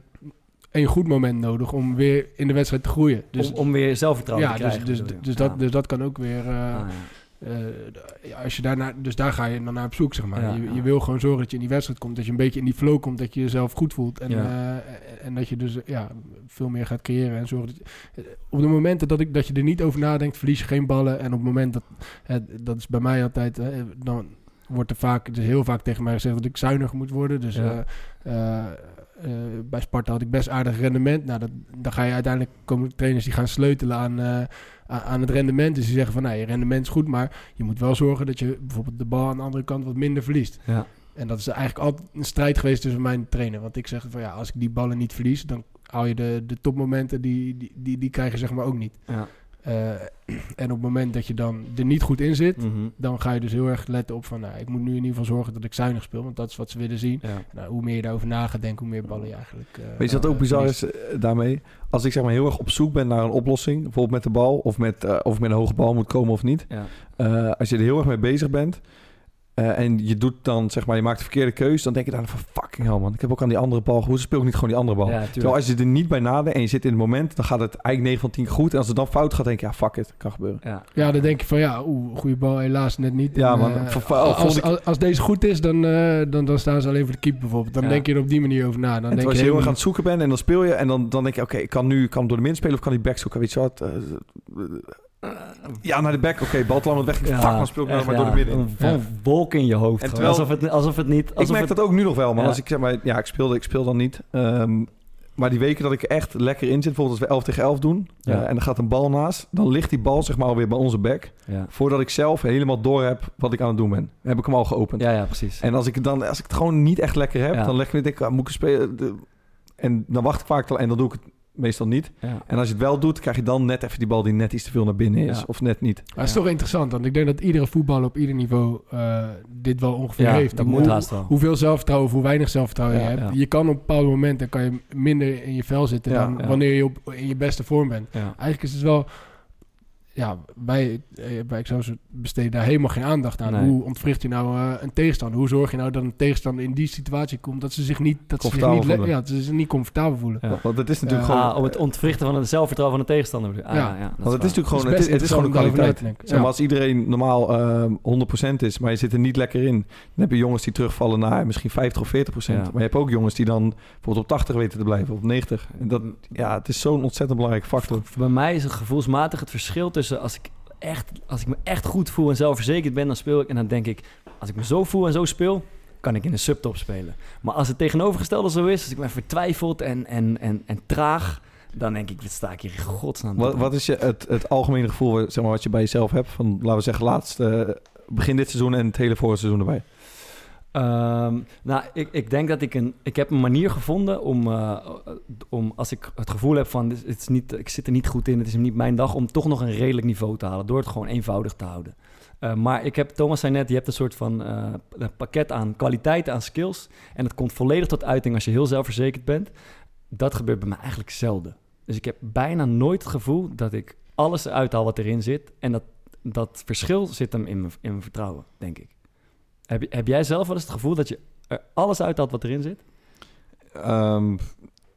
één goed moment nodig om weer in de wedstrijd te groeien. Dus, om, om weer zelfvertrouwen ja, te dus, krijgen. dus, dus, Ja. dat, dus dat kan ook weer, eh, Ah, ja. Eh, als je daarna, dus daar ga je dan naar op zoek, zeg maar. Ja, je, ja. wil gewoon zorgen dat je in die wedstrijd komt, dat je een beetje in die flow komt, dat je jezelf goed voelt en, Ja. eh, en dat je dus ja, veel meer gaat creëren en zorgen dat je, op de momenten dat, ik, dat je er niet over nadenkt, verlies je geen ballen en op het moment dat, eh, dat is bij mij altijd, eh, dan wordt er vaak, dus heel vaak tegen mij gezegd dat ik zuiniger moet worden, dus Ja. eh, eh, eh, bij Sparta had ik best aardig rendement. Nou, dat, dan ga je uiteindelijk komen trainers die gaan sleutelen aan, eh, aan, het rendement. Dus die zeggen van, nou, je rendement is goed, maar je moet wel zorgen dat je bijvoorbeeld de bal aan de andere kant wat minder verliest. Ja. En dat is eigenlijk altijd een strijd geweest tussen mijn trainer. Want ik zeg van, ja, als ik die ballen niet verlies, dan hou je de, de topmomenten, die, die, die, die krijg je zeg maar ook niet. Ja. Eh, (clears throat) en op het moment dat je dan er niet goed in zit, Mhm. dan ga je dus heel erg letten op van, nou, ik moet nu in ieder geval zorgen dat ik zuinig speel, want dat is wat ze willen zien. Ja. Nou, hoe meer je daarover na gaat denken, hoe meer ballen je eigenlijk... eh, Weet je wat ook eh, bizar is daarmee? Als ik zeg maar heel erg op zoek ben naar een oplossing, bijvoorbeeld met de bal, of, met, eh, of ik met een hoge bal moet komen of niet. Ja. Eh, als je er heel erg mee bezig bent eh, en je doet dan, zeg maar, je maakt de verkeerde keuze, dan denk je dan van fucking hell man, ik heb ook aan die andere bal, hoe speel ik niet gewoon die andere bal? Ja, Terwijl als je er niet bij nadenkt en je zit in het moment, dan gaat het eigenlijk 9 van 10 keer goed. En als het dan fout gaat, denk je, ja, fuck it, kan gebeuren. Ja. Ja, dan denk je van ja, oeh, goede bal, helaas net niet. Ja, En, man, eh, voor- voor- als, als, als deze goed is, dan, eh, dan, dan staan ze alleen voor de keeper bijvoorbeeld. Dan Ja. denk je er op die manier over na. Dan En denk je heel erg aan helemaal- het zoeken bent en dan speel je en dan, dan denk je, oké, ik kan nu kan door de min spelen of kan die back zoeken, weet je wat? Ja, naar de back, oké, bal te lang weg. Ja, fuck, dan speel ik nou maar door de midden. Een wolk in je hoofd. En terwijl- alsof, het, alsof het niet... Ik Alsof merk het, dat ook nu nog wel, man. Ja. Als ik zeg maar, ja, ik speelde, ik speel dan niet. Ehm, maar die weken dat ik echt lekker in zit, bijvoorbeeld als we 11 tegen 11 doen, Ja. eh, en er gaat een bal naast, dan ligt die bal zeg maar alweer bij onze back, Ja. voordat ik zelf helemaal door heb wat ik aan het doen ben. Heb ik hem al geopend. ja, ja, precies. En als ik, het dan, als ik het gewoon niet echt lekker heb, Ja. dan leg ik me denk ik, ah, moet ik spelen? De- En dan wacht ik vaak wel en dan doe ik het meestal niet. Ja. En als je het wel doet, krijg je dan net even die bal die net iets te veel naar binnen is. Ja. Of net niet. Maar het is toch interessant, want ik denk dat iedere voetballer op ieder niveau eh, dit wel ongeveer Ja, heeft. dat Hoe- moet haast wel. Hoeveel zelfvertrouwen of hoe weinig zelfvertrouwen Ja, je hebt. ja. Je kan op bepaalde momenten kan je minder in je vel zitten Ja, dan ja. wanneer je op, in je beste vorm bent. Ja. Eigenlijk is het wel... ja, wij eh, bij Excelsior besteden daar helemaal geen aandacht aan. Nee. Hoe ontwricht je nou eh, een tegenstander? Hoe zorg je nou dat een tegenstander in die situatie komt dat ze zich niet, dat ze zich niet, voelen. ja, dat ze zich niet comfortabel voelen? Ja. Want het is natuurlijk Ah, gewoon... om het ontwrichten van het zelfvertrouwen van de tegenstander. Ah, Ja. ja, ja, dat is Want het is natuurlijk gewoon, Het is het gewoon een kwaliteit. Zeg maar, als iedereen normaal ehm 100% is, maar je zit er niet lekker in, dan heb je jongens die terugvallen naar misschien 50 of 40%. Ja. Maar je hebt ook jongens die dan bijvoorbeeld op 80 weten te blijven, op 90. En dat, ja, het is zo'n ontzettend belangrijke factor. Bij mij is het gevoelsmatig het verschil tussen als ik, echt, als ik me echt goed voel en zelfverzekerd ben, dan speel ik. En dan denk ik, als ik me zo voel en zo speel, kan ik in de subtop spelen. Maar als het tegenovergestelde zo is, als ik me vertwijfeld en, en, en, en traag, dan denk ik, wat sta ik hier in godsnaam Wat, wat is je, het, het algemene gevoel zeg maar, wat je bij jezelf hebt? Van, laten we zeggen, laatste, begin dit seizoen en het hele vorige seizoen erbij. Ehm, nou, ik, ik denk dat ik een... Ik heb een manier gevonden om, eh, om als ik het gevoel heb van... Het is niet, ik zit er niet goed in, het is niet mijn dag... om toch nog een redelijk niveau te halen. Door het gewoon eenvoudig te houden. Eh, maar ik heb, Thomas zei net, je hebt een soort van eh, een pakket aan kwaliteiten, aan skills. En het komt volledig tot uiting als je heel zelfverzekerd bent. Dat gebeurt bij mij eigenlijk zelden. Dus ik heb bijna nooit het gevoel dat ik alles eruit haal wat erin zit. En dat, dat verschil zit hem in mijn, in mijn vertrouwen, denk ik. Heb, heb jij zelf wel eens het gevoel dat je er alles uithaalt wat erin zit? Ehm,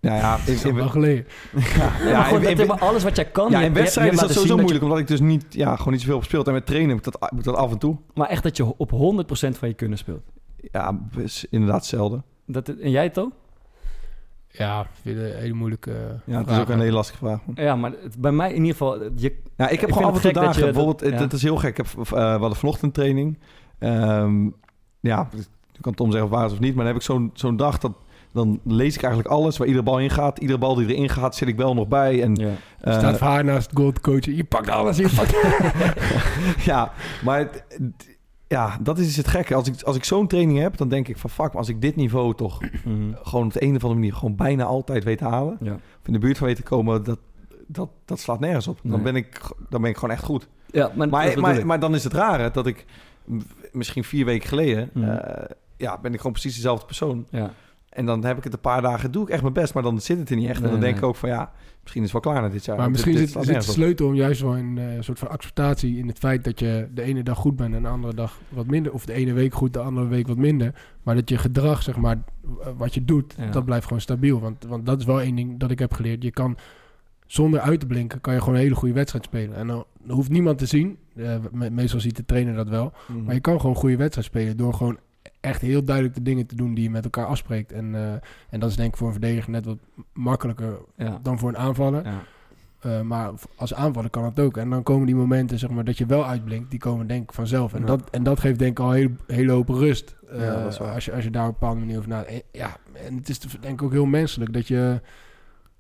nou ja, (laughs) in, al in, wel geleden. (laughs) ja, Ja, maar in- in- maar alles wat jij kan. ja, in wedstrijden is dat sowieso moeilijk, omdat ik dus niet, ja, gewoon niet zoveel heb gespeeld. En met trainen moet dat, moet dat af en toe. maar echt dat je op 100% van je kunnen speelt. Ja, is inderdaad zelden. Dat, en jij, To? Ja, ik vind het een hele moeilijke eh, Ja, dat is ook een hele lastige vraag. Ja, maar het- bij mij in ieder geval... Je, Ja, ik heb Ik gewoon af en toe het gek dat dagen. je- bijvoorbeeld, dat- het, ja. het is heel gek. Ik heb, uh, we hadden vanochtend training. Ehm, ja, je kan Tom zeggen of waar is of niet. Maar dan heb ik zo'n zo'n dag dat... Dan lees ik eigenlijk alles waar iedere bal in gaat. Iedere bal die erin gaat, zit ik wel nog bij. En, ja. eh, staat voor haar naast goldcoach. Je pakt alles, je pakt (laughs) ja, maar het- ja, dat is dus het gekke. Als ik, als ik zo'n training heb, dan denk ik van... Fuck, maar als ik dit niveau toch Mhm. gewoon op de een of andere manier... gewoon bijna altijd weet te halen... ja. of in de buurt van weet te komen... dat, dat, dat slaat nergens op. Dan, Nee. ben ik, dan ben ik gewoon echt goed. Ja, maar, Maar, maar, maar dan is het rare dat ik misschien vier weken geleden... Mhm. eh, ja, ben ik gewoon precies dezelfde persoon. Ja. En dan heb ik het een paar dagen, doe ik echt mijn best... maar dan zit het er niet echt. Nee, en dan denk nee. ik ook van ja, misschien is het wel klaar na dit jaar. Maar misschien dit- zit, dit zit de sleutel om juist wel een eh, soort van acceptatie in het feit dat je de ene dag goed bent en de andere dag wat minder. Of de ene week goed, de andere week wat minder. Maar dat je gedrag, zeg maar, wat je doet, Ja. dat blijft gewoon stabiel. Want, want dat is wel één ding dat ik heb geleerd. Je kan zonder uit te blinken, kan je gewoon een hele goede wedstrijd spelen. En dan hoeft niemand te zien. Eh, me- meestal ziet de trainer dat wel. Mhm. Maar je kan gewoon een goede wedstrijd spelen door gewoon echt heel duidelijk de dingen te doen die je met elkaar afspreekt. En, eh, en dat is denk ik voor een verdediger net wat makkelijker Ja. dan voor een aanvaller. Ja. Uh, maar als aanvaller kan het ook. En dan komen die momenten zeg maar, dat je wel uitblinkt, die komen denk ik vanzelf. En, Ja. dat, en dat geeft denk ik al een hele, hele hoop rust. Uh, als, je, als je daar op een bepaalde manier over nadenkt. En- Ja, en het is denk ik ook heel menselijk dat je,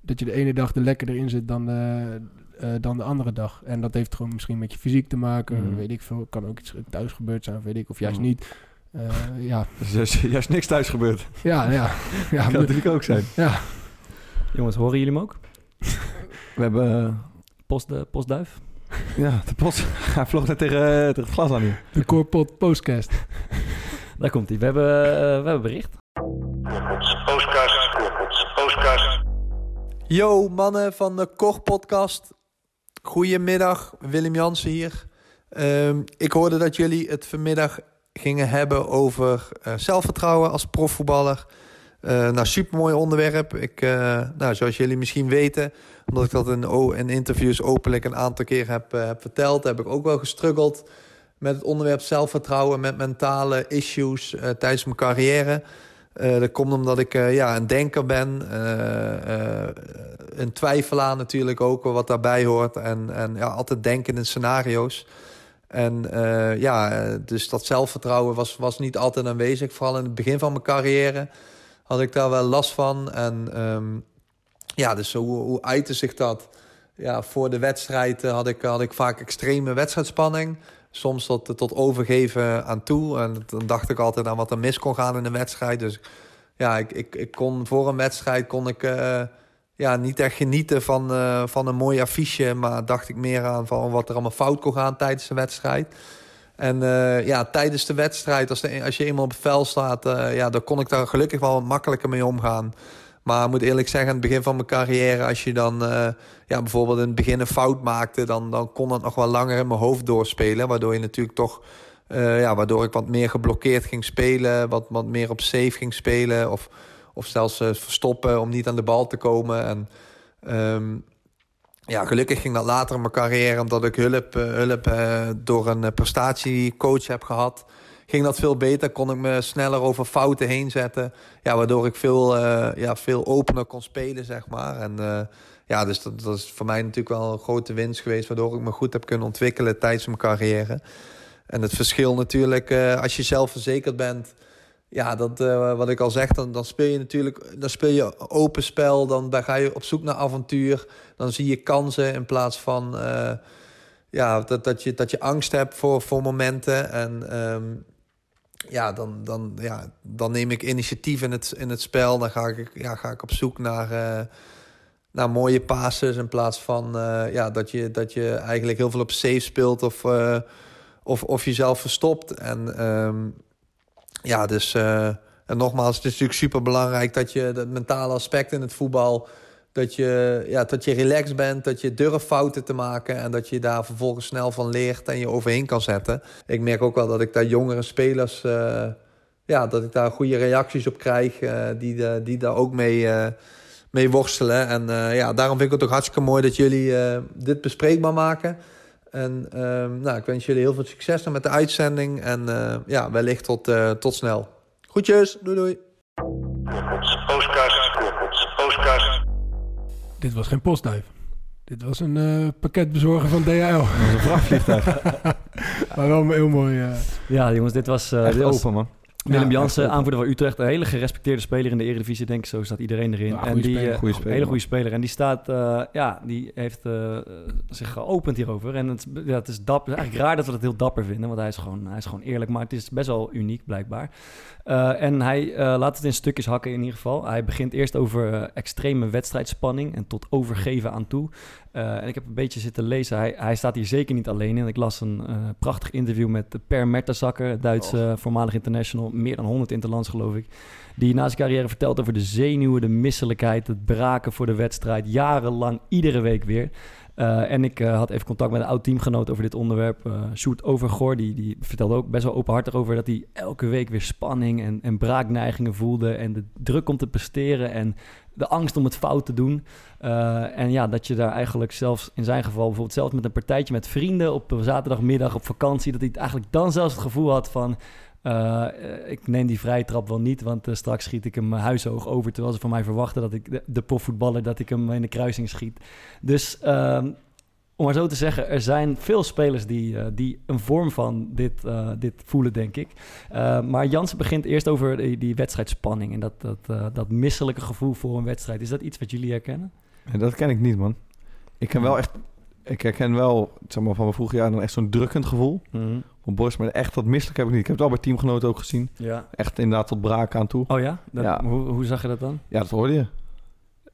dat je de ene dag er lekkerder in zit dan de, eh, dan de andere dag. En dat heeft gewoon misschien met je fysiek te maken. Mhm. Weet ik veel. Kan ook iets thuis gebeurd zijn, weet ik. Of juist Mhm. niet. Uh, ja, Dus (laughs) is juist niks thuis gebeurd. ja, ja. (laughs) ja, kan natuurlijk ook zijn. ja. Jongens, horen jullie hem ook? We hebben... eh, Post, de postduif? ja, de post. (laughs) Hij vloog net tegen, tegen het glas aan hier. De Corpot Postcast. Daar komt hij. We hebben, we hebben bericht. Yo, mannen van de Koch Podcast. Goedemiddag, Willem Jansen hier. Ehm, ik hoorde dat jullie het vanmiddag gingen hebben over eh, zelfvertrouwen als profvoetballer. Eh nou, supermooi onderwerp. Ik, eh, nou, zoals jullie misschien weten, omdat ik dat in, interviews openlijk een aantal keer heb, heb verteld, heb ik ook wel gestruggeld met het onderwerp zelfvertrouwen, met mentale issues tijdens mijn carrière. Eh, dat komt omdat ik eh, ja, een denker ben, eh, een twijfelaar natuurlijk ook, wat daarbij hoort. En, en ja, altijd denken in scenario's. En ja, dus dat zelfvertrouwen was, was niet altijd aanwezig. Vooral in het begin van mijn carrière had ik daar wel last van. En ehm, ja, dus hoe, hoe uitte zich dat? Ja, voor de wedstrijd had, ik, had ik vaak extreme wedstrijdspanning. Soms tot, tot overgeven aan toe. En dan dacht ik altijd aan wat er mis kon gaan in een wedstrijd. Dus ja, ik, ik, ik kon voor een wedstrijd kon ik eh, ja, niet echt genieten van, eh, van een mooi affiche. Maar dacht ik meer aan van wat er allemaal fout kon gaan tijdens de wedstrijd. En eh, ja, tijdens de wedstrijd, als, de, als je eenmaal op het veld staat, ja, dan kon ik daar gelukkig wel makkelijker mee omgaan. Maar ik moet eerlijk zeggen, aan het begin van mijn carrière, als je dan eh, ja, bijvoorbeeld in het begin een fout maakte, dan, dan kon dat nog wel langer in mijn hoofd doorspelen. Waardoor je natuurlijk toch, eh, ja, waardoor ik wat meer geblokkeerd ging spelen, wat, wat meer op safe ging spelen. Of, of zelfs eh, verstoppen om niet aan de bal te komen. En ehm, ja, gelukkig ging dat later in mijn carrière, omdat ik hulp, hulp door een prestatiecoach heb gehad. Ging dat veel beter, kon ik me sneller over fouten heen zetten. Ja, waardoor ik veel, eh, ja, veel opener kon spelen, zeg maar. En eh, ja, dus dat, dat is voor mij natuurlijk wel een grote winst geweest, waardoor ik me goed heb kunnen ontwikkelen tijdens mijn carrière. En het verschil natuurlijk, eh, als je zelfverzekerd bent, ja, dat, wat ik al zeg, dan, dan speel je natuurlijk dan speel je open spel. Dan, dan ga je op zoek naar avontuur. Dan zie je kansen in plaats van ja, dat, dat, je, dat je angst hebt voor, voor momenten. En ehm, ja, dan, dan, ja, dan neem ik initiatief in het, in het spel. Dan ga ik, ja, ga ik op zoek naar, eh, naar mooie passes. In plaats van eh, ja, dat, je, dat je eigenlijk heel veel op safe speelt of, eh, of, of jezelf verstopt. En ehm, ja, dus en nogmaals, het is natuurlijk super belangrijk dat je dat mentale aspect in het voetbal. Dat je, ja, dat je relaxed bent, dat je durft fouten te maken en dat je daar vervolgens snel van leert en je overheen kan zetten. Ik merk ook wel dat ik daar jongere spelers, eh, ja, dat ik daar goede reacties op krijg, eh, die, die daar ook mee, eh, mee worstelen. En ja, daarom vind ik het ook hartstikke mooi dat jullie dit bespreekbaar maken. En ehm, nou, ik wens jullie heel veel succes met de uitzending en ja, wellicht tot, tot snel. Groetjes, doei doei. Dit was geen postduif. Dit was een eh, pakketbezorger van DHL. Dat is een vrachtvliegtuig. maar wel een heel mooi... eh, Ja, jongens, dit was, eh, Echt dit was open, man. Willem Ja, Jansen, aanvoerder van Utrecht. Een hele gerespecteerde speler in de Eredivisie, denk ik. Zo staat iedereen erin. En die, speler. eh, Goede speler, hele goede speler. En die staat, eh, ja, die heeft eh, zich geopend hierover. En het, ja, het is dapper. Eigenlijk raar dat we dat heel dapper vinden, want hij is gewoon, hij is gewoon eerlijk. Maar het is best wel uniek, blijkbaar. En hij laat het in stukjes hakken in ieder geval. Hij begint eerst over extreme wedstrijdspanning en tot overgeven aan toe. Eh, en ik heb een beetje zitten lezen. Hij, hij staat hier zeker niet alleen in. Ik las een eh, prachtig interview met Per Mertesacker, Duitse eh, voormalig international. Meer dan 100 interlands, geloof ik. Die na zijn carrière vertelt over de zenuwen, de misselijkheid, het braken voor de wedstrijd. Jarenlang, iedere week weer. Eh, en ik eh, had even contact met een oud teamgenoot over dit onderwerp. eh Sjoerd Overgoor, die, die vertelde ook best wel openhartig over... dat hij elke week weer spanning en, en braakneigingen voelde... en de druk om te presteren en de angst om het fout te doen. En ja, dat je daar eigenlijk zelfs in zijn geval... bijvoorbeeld zelfs met een partijtje met vrienden... op zaterdagmiddag op vakantie... dat hij eigenlijk dan zelfs het gevoel had van... eh, eh, ik neem die vrije trap wel niet, want eh, straks schiet ik hem mijn huishoog over. Terwijl ze van mij verwachten dat ik de, de profvoetballer, dat ik hem in de kruising schiet. Dus ehm, om maar zo te zeggen, er zijn veel spelers die, eh, die een vorm van dit, eh, dit voelen, denk ik. Eh, maar Jansen begint eerst over die, die wedstrijdspanning en dat, dat, eh, dat misselijke gevoel voor een wedstrijd. Is dat iets wat jullie herkennen? En dat ken ik niet, man. Ik ken wel echt... Ik herken wel, zeg maar, van mijn vroege jaren dan echt zo'n drukkend gevoel. Op borst, maar echt dat misselijk heb ik niet. Ik heb het al bij teamgenoten ook gezien. Ja. Echt inderdaad tot braak aan toe. Oh ja? Dat- Ja. Hoe, hoe zag je dat dan? Ja, dat hoorde je.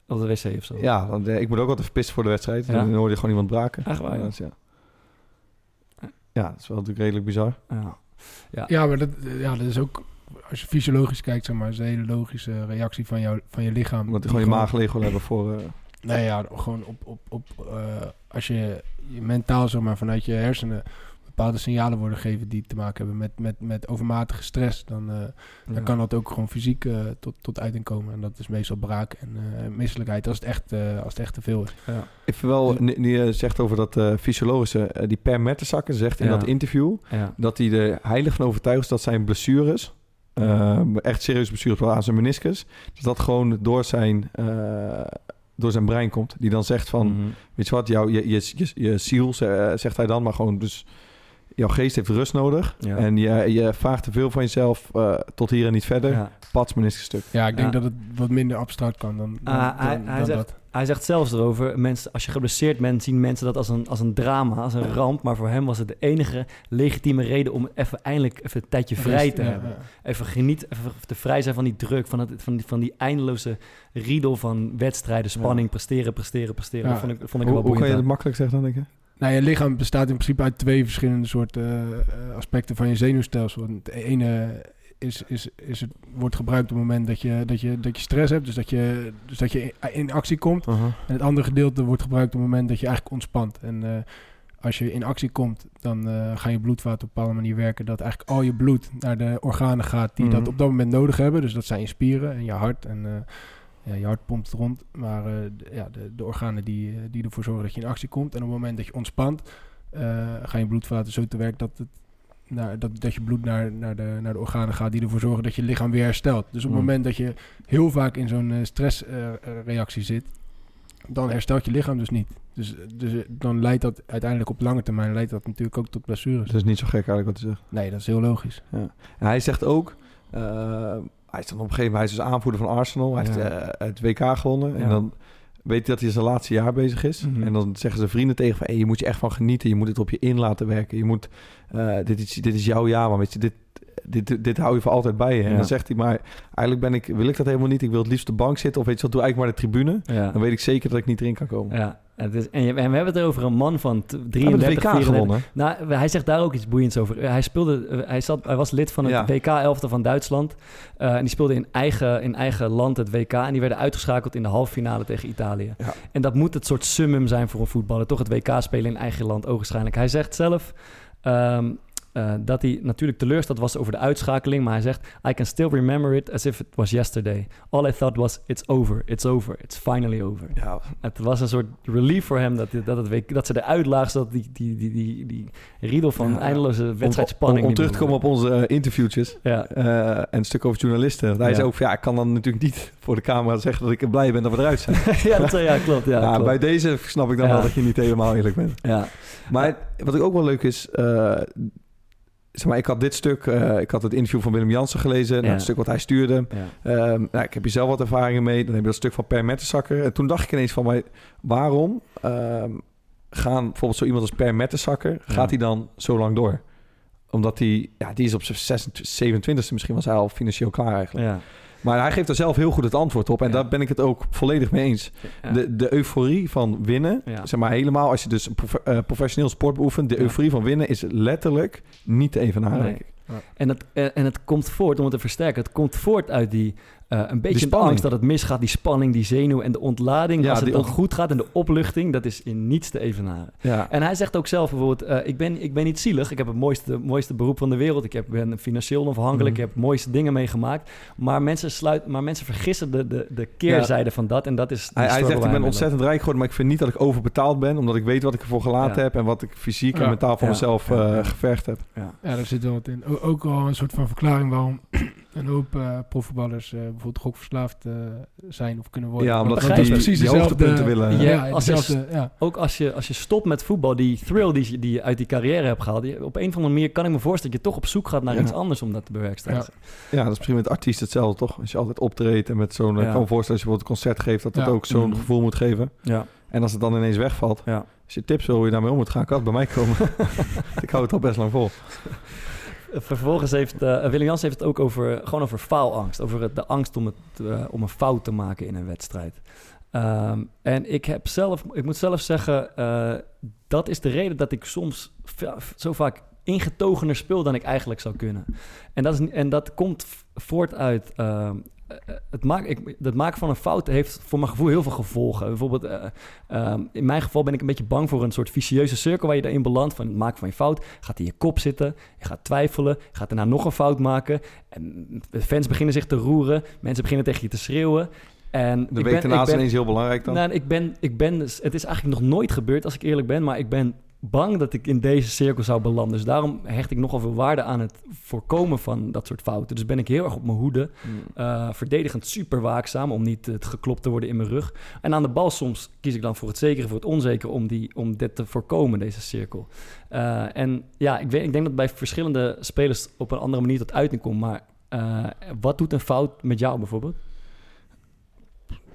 Op de wc of zo? Ja, want, eh, ik moet ook altijd verpissen voor de wedstrijd. Ja. Dan hoorde je gewoon iemand braken. Echt waar, ja? Dus ja. ja, dat is wel natuurlijk redelijk bizar. Ja. Ja, maar dat, eh, ja, dat is ook... Als je fysiologisch kijkt, zeg maar, is een hele logische reactie van, jou, van je lichaam. Omdat je gewoon je maag leeg wil hebben voor... eh, Nee, ja, gewoon op, op, op eh, als je, je mentaal zeg maar vanuit je hersenen bepaalde signalen worden gegeven die te maken hebben met, met, met overmatige stress, dan, eh, dan Ja. kan dat ook gewoon fysiek eh, tot, tot uiting komen. En dat is meestal braak en eh, misselijkheid als het, echt, eh, als het echt te veel is. Ja. Ik vind wel, je zegt over dat fysiologische, die Per Mertesacker zegt in Ja. dat interview Ja. dat hij er heilig van overtuigd is dat zijn blessures, eh, echt serieuze blessures wel aan zijn meniscus, dat dat gewoon door zijn, eh, door zijn brein komt. Die dan zegt van, Mhm. weet je wat, jouw, je, je, je, je ziel, zegt hij dan, maar gewoon dus... Jouw geest heeft rust nodig. Ja. En je, je vraagt te veel van jezelf eh, tot hier en niet verder. Ja. Pats stuk. Ja, ik denk Ja. dat het wat minder abstract kan dan, dan, Ah, hij- dan- hij dan zegt- dat. Hij zegt zelfs erover, mensen, als je geblesseerd bent, zien mensen dat als een, als een drama, als een ramp. Maar voor hem was het de enige legitieme reden om even eindelijk even een tijdje vrij te Ja, hebben. ja. Even geniet, even te vrij zijn van die druk, van, het, van, die, van die eindeloze riedel van wedstrijden, spanning, presteren, presteren, presteren. Ja. Dat vond ik, vond ik Hoe, wel hoe kan je boeiend. dat makkelijk zeggen dan, denk je? Nou, je lichaam bestaat in principe uit twee verschillende soorten eh, aspecten van je zenuwstelsel. Het ene is, is, is het, wordt gebruikt op het moment dat je, dat je, dat je stress hebt. Dus dat je, dus dat je in, actie komt. Uh-huh. En het andere gedeelte wordt gebruikt op het moment dat je eigenlijk ontspant. En eh, als je in actie komt, dan eh, gaan je bloedvaten op een bepaalde manier werken. Dat eigenlijk al je bloed naar de organen gaat die Mhm. dat op dat moment nodig hebben. Dus dat zijn je spieren en je hart. En eh, ja, je hart pompt rond. Maar eh, de, ja, de, de organen die, eh, die ervoor zorgen dat je in actie komt. En op het moment dat je ontspant, eh, gaan je bloedvaten zo te werk dat, het, naar, dat, dat je bloed naar, naar, de, naar de organen gaat die ervoor zorgen dat je lichaam weer herstelt. Dus op het Mhm. moment dat je heel vaak in zo'n stressreactie zit, dan herstelt je lichaam dus niet. Dus, dus dan leidt dat uiteindelijk op lange termijn leidt dat natuurlijk ook tot blessures. Dat is niet zo gek eigenlijk wat hij zegt. Nee, dat is heel logisch. En hij zegt ook, hij is dan op een gegeven moment, hij is dus aanvoerder van Arsenal. Hij Ja. heeft eh, het WK gewonnen. En dan weet hij dat hij zijn laatste jaar bezig is. Mhm. En dan zeggen zijn vrienden tegen van, hey, je moet je echt van genieten. Je moet het op je in laten werken. Je moet, eh, dit, is, dit is jouw jaar, man. Weet je, dit, dit, dit hou je voor altijd bij je. En dan zegt hij, maar eigenlijk ben ik, wil ik dat helemaal niet. Ik wil het liefst op de bank zitten. Of weet je wat, doe eigenlijk maar de tribune. Dan weet ik zeker dat ik niet erin kan komen. Ja, is, en, we hebben het over een man van t- Hij heeft 33, het WK 34. gewonnen. Nou, hij zegt daar ook iets boeiends over. Hij, speelde, eh, hij, zat, hij was lid van het Ja. WK-elfte van Duitsland. Eh, en die speelde in eigen, in eigen land het WK. En die werden uitgeschakeld in de halve finale tegen Italië. Ja. En dat moet het soort summum zijn voor een voetballer. Toch het WK spelen in eigen land, ogenschijnlijk. Hij zegt zelf... ehm, eh, dat hij natuurlijk teleurgesteld was over de uitschakeling, maar hij zegt: I can still remember it as if it was yesterday. All I thought was: it's over, it's over, it's finally over. Ja, Het was een soort relief voor hem dat, dat, het, dat ze eruit lagen, zodat die, die, die, die, die riedel van Ja. eindeloze wedstrijdspanning... om, terug te komen op onze eh, interviewtjes. Ja, eh, en een stuk over journalisten. Want Hij zei ook ja, ik kan dan natuurlijk niet (laughs) voor de camera zeggen dat ik blij ben dat we eruit zijn. (laughs) ja, dat, ja klopt. Ja, Ja, (laughs) klopt. bij deze snap ik dan wel dat je niet helemaal eerlijk bent. ja. Maar wat ik ook wel leuk is... zeg maar, ik had dit stuk... eh, ik had het interview van Willem Jansen gelezen. Nou, Ja. het stuk wat hij stuurde. Ja. Ehm, nou, ik heb hier zelf wat ervaringen mee. Dan heb je dat stuk van Per Mertesacker. En toen dacht ik ineens van... Maar waarom ehm, gaan bijvoorbeeld zo iemand als Per Mertesacker... Ja. gaat hij dan zo lang door? Omdat hij... Ja, die is op zijn 26, 27e misschien was hij al financieel klaar eigenlijk. Maar hij geeft er zelf heel goed het antwoord op. En Ja. daar ben ik het ook volledig mee eens. Ja. De, de euforie van winnen, Ja. zeg maar helemaal als je dus eh, professioneel sport beoefent, de euforie van winnen is letterlijk niet te evenaren. Nee. En, het, eh, en het komt voort, om het te versterken, het komt voort uit die eh, een beetje de spanning. angst dat het misgaat, die spanning, die zenuw en de ontlading. Ja, als het dan goed gaat en de opluchting, dat is in niets te evenaren. Ja. En hij zegt ook zelf bijvoorbeeld, eh, ik, ben, ik ben niet zielig, ik heb het mooiste, mooiste beroep van de wereld, ik heb, ben financieel onafhankelijk, Mhm. ik heb mooiste dingen meegemaakt. Maar mensen, sluit, maar mensen vergissen de, de, de keerzijde van dat en dat is... Hij, hij zegt, ik ben ontzettend rijk geworden, maar ik vind niet dat ik overbetaald ben, omdat ik weet wat ik ervoor gelaten Ja. heb en wat ik fysiek en mentaal voor Ja. mezelf Ja. eh, Ja. gevergd heb. Ja, daar zit wel wat in. Ook al een soort van verklaring waarom (clears throat) een hoop eh profvoetballers eh, bijvoorbeeld gokverslaafd eh, zijn of kunnen worden. Ja, omdat ze precies die dezelfde... hoogtepunten willen. Ja, Ja, als je- dezelfde, ja. Ook als je, als je stopt met voetbal, die thrill die, je- die je uit die carrière hebt gehaald, die- op een of andere manier kan ik me voorstellen dat je toch op zoek gaat naar Ja. iets anders om dat te bewerkstelligen. Ja, dat is misschien met artiesten hetzelfde, toch? Als je altijd optreedt en met zo'n... Ja. Ik kan me voorstellen als je bijvoorbeeld een concert geeft, dat dat Ja. ook zo'n Mhm. gevoel moet geven. Ja. En als het dan ineens wegvalt, Ja. als je tips wil hoe je daarmee om moet gaan, kan het bij mij komen. (laughs) ik hou het al best lang vol. Vervolgens heeft eh Willem Jans heeft het ook over, gewoon over faalangst. Over de angst om, het, eh, om een fout te maken in een wedstrijd. Ehm, en ik heb zelf, ik moet zelf zeggen, eh, dat is de reden dat ik soms zo vaak ingetogener speel dan ik eigenlijk zou kunnen. En dat, is, en dat komt voort uit. ehm, eh, het, maak, ik, het maken van een fout heeft voor mijn gevoel heel veel gevolgen. Bijvoorbeeld, eh, ehm, in mijn geval ben ik een beetje bang voor een soort vicieuze cirkel waar je daarin belandt. Van het maken van je fout gaat in je kop zitten. Je gaat twijfelen. Je gaat daarna nog een fout maken. En de fans beginnen zich te roeren. Mensen beginnen tegen je te schreeuwen. En De week ben, daarna ik is ineens heel belangrijk dan. nou, ik ben, ik ben, dus- het is eigenlijk nog nooit gebeurd als ik eerlijk ben, maar ik ben bang dat ik in deze cirkel zou belanden. Dus daarom hecht ik nogal veel waarde aan het voorkomen van dat soort fouten. Dus ben ik heel erg op mijn hoede, Hmm. eh, verdedigend super waakzaam om niet het geklopt te worden in mijn rug. En aan de bal soms kies ik dan voor het zekere, voor het onzekere om, die, om dit te voorkomen, deze cirkel. Eh, en ja, ik, weet, ik denk dat bij verschillende spelers op een andere manier tot uiting komt, maar eh, wat doet een fout met jou bijvoorbeeld?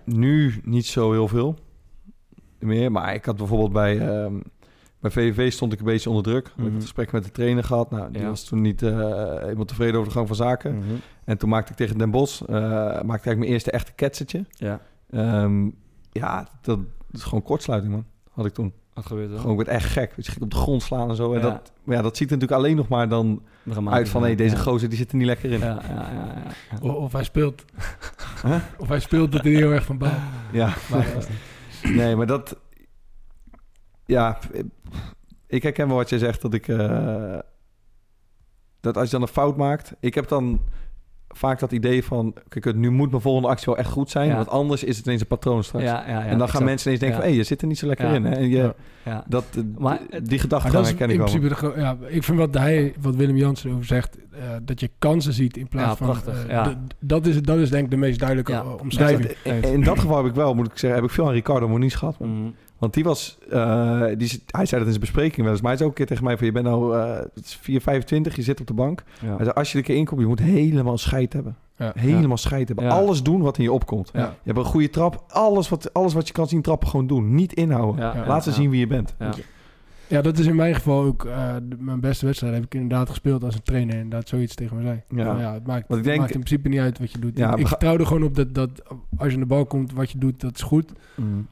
Nu niet zo heel veel meer. Maar ik had bijvoorbeeld bij, ehm, bij VVV stond ik een beetje onder druk. Ik Mhm. een gesprek met de trainer gehad. Nou, die Ja. was toen niet eh, helemaal tevreden over de gang van zaken. En toen maakte ik tegen Den Bosch eh, maakte ik eigenlijk mijn eerste echte ketsertje. Ja. Ehm, ja, dat, is gewoon kortsluiting, man. Had ik toen. Wat gebeurt er? Gewoon, ik werd echt gek. Dus ik ging op de grond slaan en zo. En Ja. dat, maar ja, dat ziet er natuurlijk alleen nog maar dan Dramatisch, uit van... hé, deze ja. gozer die zit er niet lekker in. Ja, ja, ja. ja, ja. Of, of hij speelt. Huh? Of hij speelt dat hij heel erg van baal. Ja. Maar, Nee, maar dat... Ja, ik herken wel wat jij zegt, dat ik... eh, dat als je dan een fout maakt... Ik heb dan vaak dat idee van... Kijk, nu moet mijn volgende actie wel echt goed zijn. Ja. Want anders is het ineens een patroon straks. Ja, ja, ja, en dan gaan exact. mensen ineens denken Ja. van... hé, je zit er niet zo lekker Ja. in. Hè? En je, Ja. Ja. dat, eh, Maar die gedachte herken ik wel. principe de gro- ja, ik vind wat hij, wat Willem Jansen over zegt, eh, dat je kansen ziet in plaats Ja, van. prachtig, dat, is, dat is denk ik de meest duidelijke Ja. omschrijving. in, in dat geval heb ik wel, moet ik zeggen, heb ik veel aan Ricardo Moniz gehad. Want die was, eh, die, hij zei dat in zijn bespreking wel eens, maar hij zei ook een keer tegen mij van, je bent nou eh 4, 25, je zit op de bank. Ja. Hij zei, als je er een keer inkomt, je moet helemaal scheid hebben. Ja. Helemaal scheid hebben. Ja. Alles doen wat in je opkomt. Ja. Je hebt een goede trap, alles wat, alles wat je kan zien trappen, gewoon doen. Niet inhouden. Ja, Ja. Laat ze ja. zien wie je bent. Ja. Dat is in mijn geval ook eh, mijn beste wedstrijd. Heb ik inderdaad gespeeld als een trainer. Inderdaad, zoiets tegen me zei. Ja. Ja het maakt, ik denk- maakt in principe niet uit wat je doet. Ja, ik vertrouw er gewoon op dat, dat als je aan de bal komt, wat je doet, dat is goed.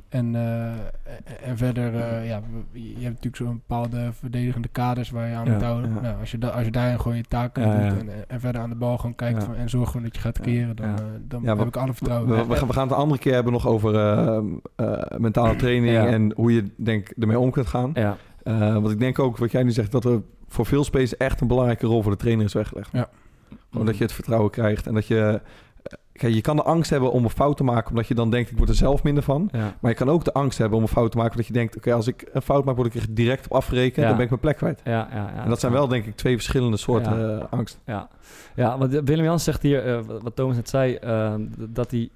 En, eh, en verder, eh, ja, je hebt natuurlijk zo'n bepaalde verdedigende kaders waar je aan Ja, moet houden. Nou, als, je da, als je daarin gewoon je taken doet. En, en verder aan de bal gewoon kijkt van, en zorg gewoon dat je gaat creëren, dan, dan heb we- ik alle vertrouwen. We, we gaan, we gaan het een andere keer hebben nog over mentale training en hoe je denk ermee om kunt gaan. Ja. Eh, want ik denk ook, wat jij nu zegt, dat er voor veel spelers echt een belangrijke rol voor de trainer is weggelegd. Ja. Gewoon dat je het vertrouwen krijgt en dat je... eh, Kijk, je kan de angst hebben om een fout te maken, omdat je dan denkt, ik word er zelf minder van. Ja. Maar je kan ook de angst hebben om een fout te maken, omdat je denkt, oké, als ik een fout maak, word ik er direct op afgerekend, Ja. dan ben ik mijn plek kwijt. Ja, ja, ja. en dat zijn wel, denk ik, twee verschillende soorten eh, angst. Ja, ja want Willem Jans zegt hier, wat- Thomas net zei, eh, d- dat hij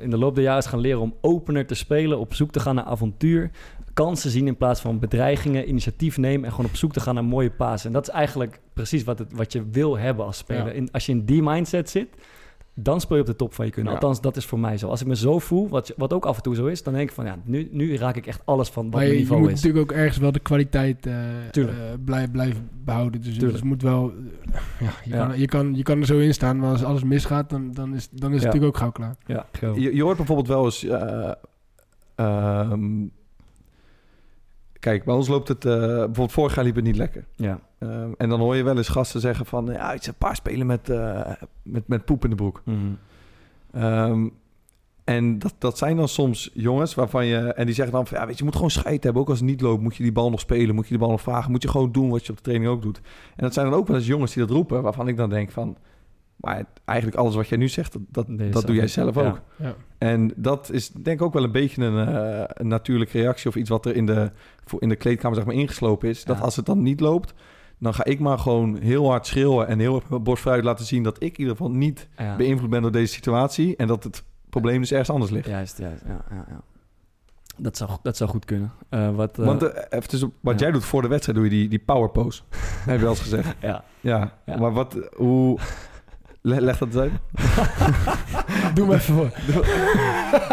in de loop der jaren is gaan leren om opener te spelen, op zoek te gaan naar avontuur, kansen zien in plaats van bedreigingen, initiatief nemen en gewoon op zoek te gaan naar mooie pasen. En dat is eigenlijk precies wat, het, wat je wil hebben als speler. Ja. In, als je in die mindset zit, dan speel je op de top van je kunnen. Ja. Althans, dat is voor mij zo. Als ik me zo voel, wat, wat ook af en toe zo is, dan denk ik van ja, nu, nu raak ik echt alles van wat Maar mijn je, je niveau moet is. natuurlijk ook ergens wel de kwaliteit eh eh, blij, blijven behouden. Dus, dus het moet wel... eh, ja, je, Ja. Kan, je, kan, je kan er zo in staan, maar als alles misgaat, dan, dan is, dan is het natuurlijk ook gauw klaar. Ja. Je, je hoort bijvoorbeeld wel eens... eh, ehm, kijk, bij ons loopt het... eh, bijvoorbeeld vorig jaar liep het niet lekker. ja. Ehm, en dan hoor je wel eens gasten zeggen van... Ja, het zijn een paar spelen met, eh, met, met poep in de broek. Mhm. Ehm, en dat, dat zijn dan soms jongens waarvan je... En die zeggen dan van... Ja, weet je, je moet gewoon scheid hebben. Ook als het niet loopt, moet je die bal nog spelen. Moet je die bal nog vragen. Moet je gewoon doen wat je op de training ook doet. En dat zijn dan ook wel eens jongens die dat roepen... waarvan ik dan denk van... Maar eigenlijk alles wat jij nu zegt, dat, dat, Nee, dat doe jij zelf ook. Ja. En dat is denk ik ook wel een beetje een, eh, een natuurlijke reactie... of iets wat er in de, in de kleedkamer zeg maar, ingeslopen is. Dat als het dan niet loopt... dan ga ik maar gewoon heel hard schreeuwen... en heel erg mijn borst vooruit laten zien... dat ik in ieder geval niet beïnvloed ben door deze situatie... en dat het probleem dus ergens anders ligt. Juist, juist. Ja, ja, ja. Dat, zou, dat zou goed kunnen. Eh, wat, eh, Want even tussen, wat ja. jij doet voor de wedstrijd... doe je die, die power pose. (laughs) heb je wel eens gezegd. ja. Ja, Ja. maar wat... Hoe... le- Leg dat eens uit. (laughs) Doe me even voor. (laughs)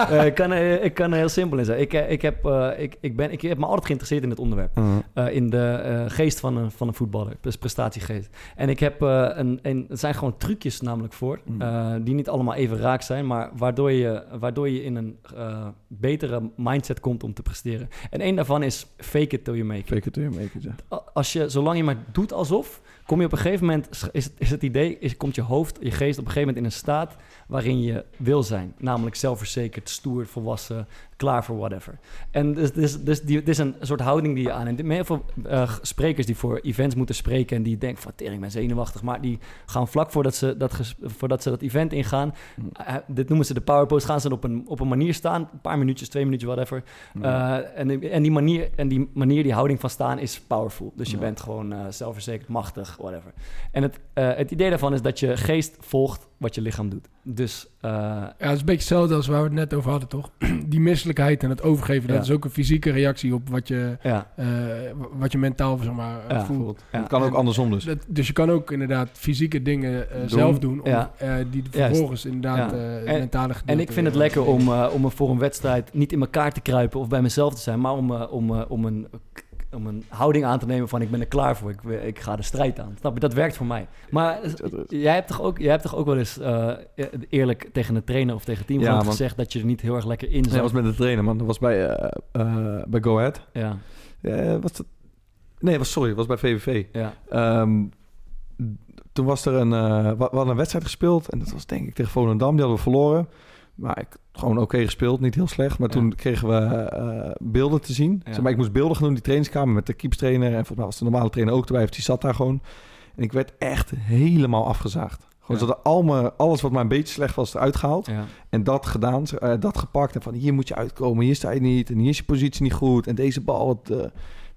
Eh, ik, kan, er- ik kan er heel simpel in zijn. Ik, eh, ik, heb, eh, ik, ik, ben, ik heb me altijd geïnteresseerd in het onderwerp. Eh, in de eh, geest van een, van een voetballer. Dus prestatiegeest. En ik heb eh, een, een... Het zijn gewoon trucjes namelijk voor. Eh, die niet allemaal even raak zijn. Maar waardoor je, waardoor je in een eh, betere mindset komt om te presteren. En één daarvan is fake it till you make it. Fake it till you make it, ja. Als je, zolang je maar doet alsof, kom je op een gegeven moment, is het, is het idee, is, komt je hoofd, je geest op een gegeven moment in een staat waarin je wil zijn. Namelijk zelfverzekerd, stoer, volwassen, klaar voor whatever. En dus, dus, dus die, dit is een soort houding die je aan. En heel veel eh, sprekers die voor events moeten spreken en die denken van, tering, ik ben zenuwachtig. Maar die gaan vlak voordat ze dat, voordat ze dat event ingaan, Mm. eh, dit noemen ze de powerpost, gaan ze op een, op een manier staan, een paar minuutjes, twee minuutjes, whatever. Eh, en, die- en, die manier, en die manier, die houding van staan is powerful. Dus je Ja. bent gewoon eh, zelfverzekerd, machtig, whatever. En het, eh, het idee daarvan is dat je geest volgt wat je lichaam doet. Dus eh, Ja, het is een beetje hetzelfde als waar we het net over hadden, toch? (clears throat) Die misselijkheid en het overgeven, dat is ook een fysieke reactie op wat je, ja, eh, wat je mentaal zeg maar, eh, Ja, voelt. ja. Het kan ook andersom dus. Dat, dus je kan ook inderdaad fysieke dingen eh, Doen. zelf doen, om, Ja. eh, die vervolgens inderdaad En- mentale En ik vind het lekker om, eh, om voor een wedstrijd niet in elkaar te kruipen of bij mezelf te zijn, maar om, om, eh, om een, om een houding aan te nemen van ik ben er klaar voor, ik, ik ga de strijd aan. Snap je? Dat werkt voor mij. Maar jij hebt toch ook, jij hebt toch ook wel eens eh, eerlijk tegen een trainer of tegen het team Ja, want- gezegd dat je er niet heel erg lekker in Nee, zat? dat was met de trainer, man. Dat was bij, eh, bij Go Ahead. Ja, was dat... Nee, was, sorry, was bij VVV. ja, Ehm, toen was er een, we hadden een wedstrijd gespeeld en dat was denk ik tegen Volendam. Die hadden we verloren. Maar ik, gewoon oké gespeeld, niet heel slecht. Maar Ja. toen kregen we eh, beelden te zien. Ja. Zeg maar, ik moest beelden gaan doen in die trainingskamer met de keepstrainer. En volgens mij was de normale trainer ook erbij. Of die zat daar gewoon. En ik werd echt helemaal afgezaagd. Gewoon Ja. zodat al mijn, alles wat maar een beetje slecht was eruit gehaald. ja. En dat gedaan, eh, dat gepakt. En van hier moet je uitkomen, hier sta je niet. En hier is je positie niet goed. En deze bal, wat, eh,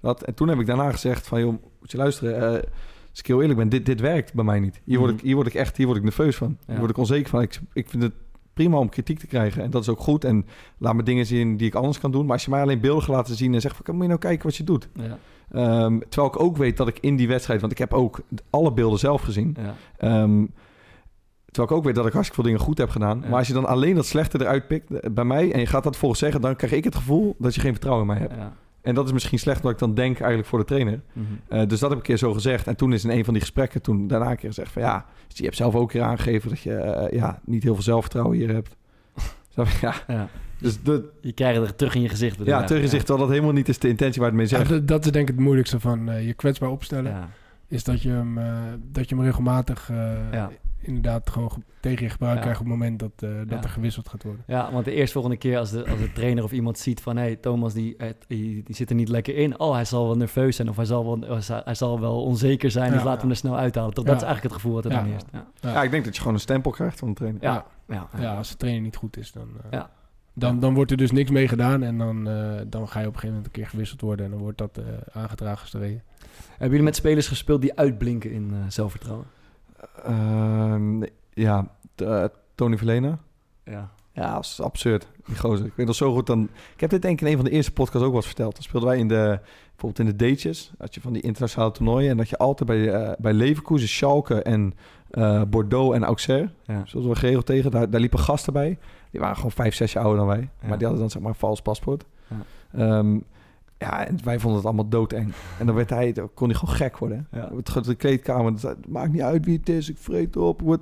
dat. En toen heb ik daarna gezegd van, joh, moet je luisteren. als ik heel eerlijk ben, dit, dit werkt bij mij niet. Hier word, Mhm. ik, hier word ik echt, hier word ik nerveus van. Ja. Hier word ik onzeker van. Ik, ik vind het prima om kritiek te krijgen. En dat is ook goed. En laat me dingen zien die ik anders kan doen. Maar als je mij alleen beelden gaat laten zien en zegt van, moet je nou kijken wat je doet. ja, Ehm, terwijl ik ook weet dat ik in die wedstrijd, want ik heb ook alle beelden zelf gezien. ja. Ehm, terwijl ik ook weet dat ik hartstikke veel dingen goed heb gedaan. Ja. Maar als je dan alleen dat slechte eruit pikt eh, bij mij... en je gaat dat volgens zeggen... dan krijg ik het gevoel dat je geen vertrouwen in mij hebt. ja. En dat is misschien slecht wat ik dan denk eigenlijk voor de trainer. Mhm. Eh, dus dat heb ik een keer zo gezegd. En toen is in een van die gesprekken... toen daarna een keer gezegd van... ja, dus je hebt zelf ook keer aangegeven... dat je eh, ja, niet heel veel zelfvertrouwen hier hebt. (laughs) Zo, ja, ja. dus de, Je krijgt het terug in je gezicht. bedoel ja, je? teruggezicht... terwijl dat helemaal niet is de intentie waar het mee zegt. dat, dat is denk ik het moeilijkste van eh, je kwetsbaar opstellen. Ja. Is dat je hem, eh, dat je hem regelmatig eh, Ja. Inderdaad gewoon ge- tegen je gebruik Ja. krijgt op het moment dat, eh, dat Ja. er gewisseld gaat worden. Ja, want de eerstvolgende keer als de, als de trainer of iemand ziet van... hé, hey, Thomas die, het- die, die zit er niet lekker in. Oh, hij zal wel nerveus zijn of hij zal wel, hij zal wel onzeker zijn. dus we hem er snel uithalen. Ja. Dat is eigenlijk het gevoel wat er Ja. dan eerst. Ja, Ja. Ja, ik denk dat je gewoon een stempel krijgt van de trainer. ja, ja. Ja, als de trainer niet goed is, dan, eh, Ja. dan, dan wordt er dus niks mee gedaan. En dan, eh, dan ga je op een gegeven moment een keer gewisseld worden. En dan wordt dat eh, aangedragen als de reden. Hebben jullie met spelers gespeeld die uitblinken in eh, zelfvertrouwen? Ehm, ja, eh, Tony Verlena. Ja. Ja, dat is absurd, die gozer. Ik weet nog zo goed dan... Ik heb dit denk ik in een van de eerste podcasts ook wel eens verteld. Dan speelden wij in de, bijvoorbeeld in de datejes. Had je van die internationale toernooien. En dat je altijd bij, eh bij Leverkusen, Schalke en eh, Bordeaux en Auxerre... Ja. Zoals we geregeld tegen. Daar, daar liepen gasten bij. Die waren gewoon vijf, zes jaar ouder dan wij. Ja. Maar die hadden dan zeg maar een vals paspoort. Ja. Ehm, ja, en wij vonden het allemaal doodeng. En dan werd hij, dan kon hij gewoon gek worden. Ja. Het gaat de kleedkamer, het zei, maakt niet uit wie het is, ik vreet op. Word.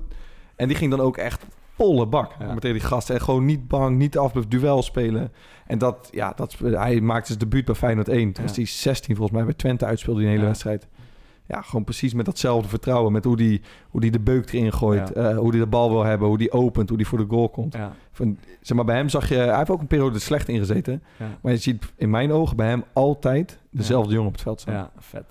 En die ging dan ook echt volle bak Ja. met die gasten. En gewoon niet bang, niet af, duel spelen. En dat, ja, dat, hij maakte zijn debuut bij Feyenoord 1. Toen was hij 16 volgens mij, bij Twente uitspeelde een hele wedstrijd. Ja, gewoon precies met datzelfde vertrouwen. Met hoe die, hoe die de beuk erin gooit. Ja. eh, hoe die de bal wil hebben. Hoe die opent. Hoe die voor de goal komt. Ja. Van, zeg maar, bij hem zag je... Hij heeft ook een periode er slecht ingezeten. Ja. Maar je ziet in mijn ogen bij hem altijd dezelfde jongen op het veld staan. Ja, vet.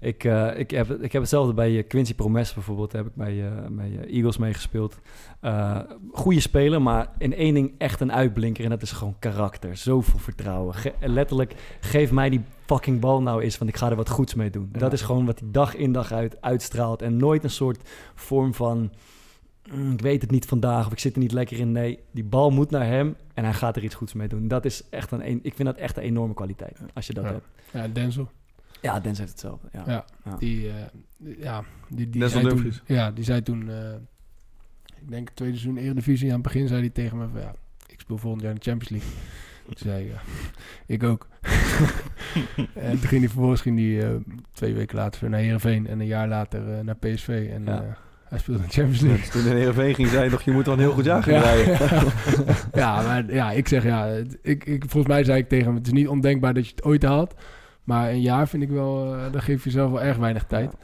Ik, eh, ik, heb, ik heb hetzelfde bij eh, Quincy Promes bijvoorbeeld. Daar heb ik bij, eh, bij eh, Eagles meegespeeld. Eh goede speler, maar in één ding echt een uitblinker. En dat is gewoon karakter. Zoveel vertrouwen. Ge- letterlijk, geef mij die fucking bal nou eens, want ik ga er wat goeds mee doen. Ja. Dat is gewoon wat hij dag in dag uit uitstraalt. En nooit een soort vorm van... "Mm, ik weet het niet vandaag of ik zit er niet lekker in. Nee, die bal moet naar hem en hij gaat er iets goeds mee doen. Dat is echt een, een- ik vind dat echt een enorme kwaliteit, als je dat Ja. hebt. Ja, Denzel. Ja, Dens heeft hetzelfde. Ja. Ja, Ja. Die, eh, ja, die, die zei toen, ja, die zei toen, eh, ik denk het tweede seizoen Eredivisie, aan het begin zei hij tegen me van, ja, ik speel volgend jaar in de Champions League. Toen zei ik, ja, (laughs) ik ook. (laughs) en toen ging hij vervolgens ging hij, eh, twee weken later naar Heerenveen en een jaar later naar PSV. En Ja. eh, hij speelde in de Champions League. Dus toen in Heerenveen ging, zei hij nog... je moet wel een heel goed jaar gaan Ja. rijden. (laughs) ja, maar ja, ik zeg ja, ik, ik, volgens mij zei ik tegen hem, het is niet ondenkbaar dat je het ooit haalt. Maar een jaar vind ik wel, eh dan geef je zelf wel erg weinig tijd.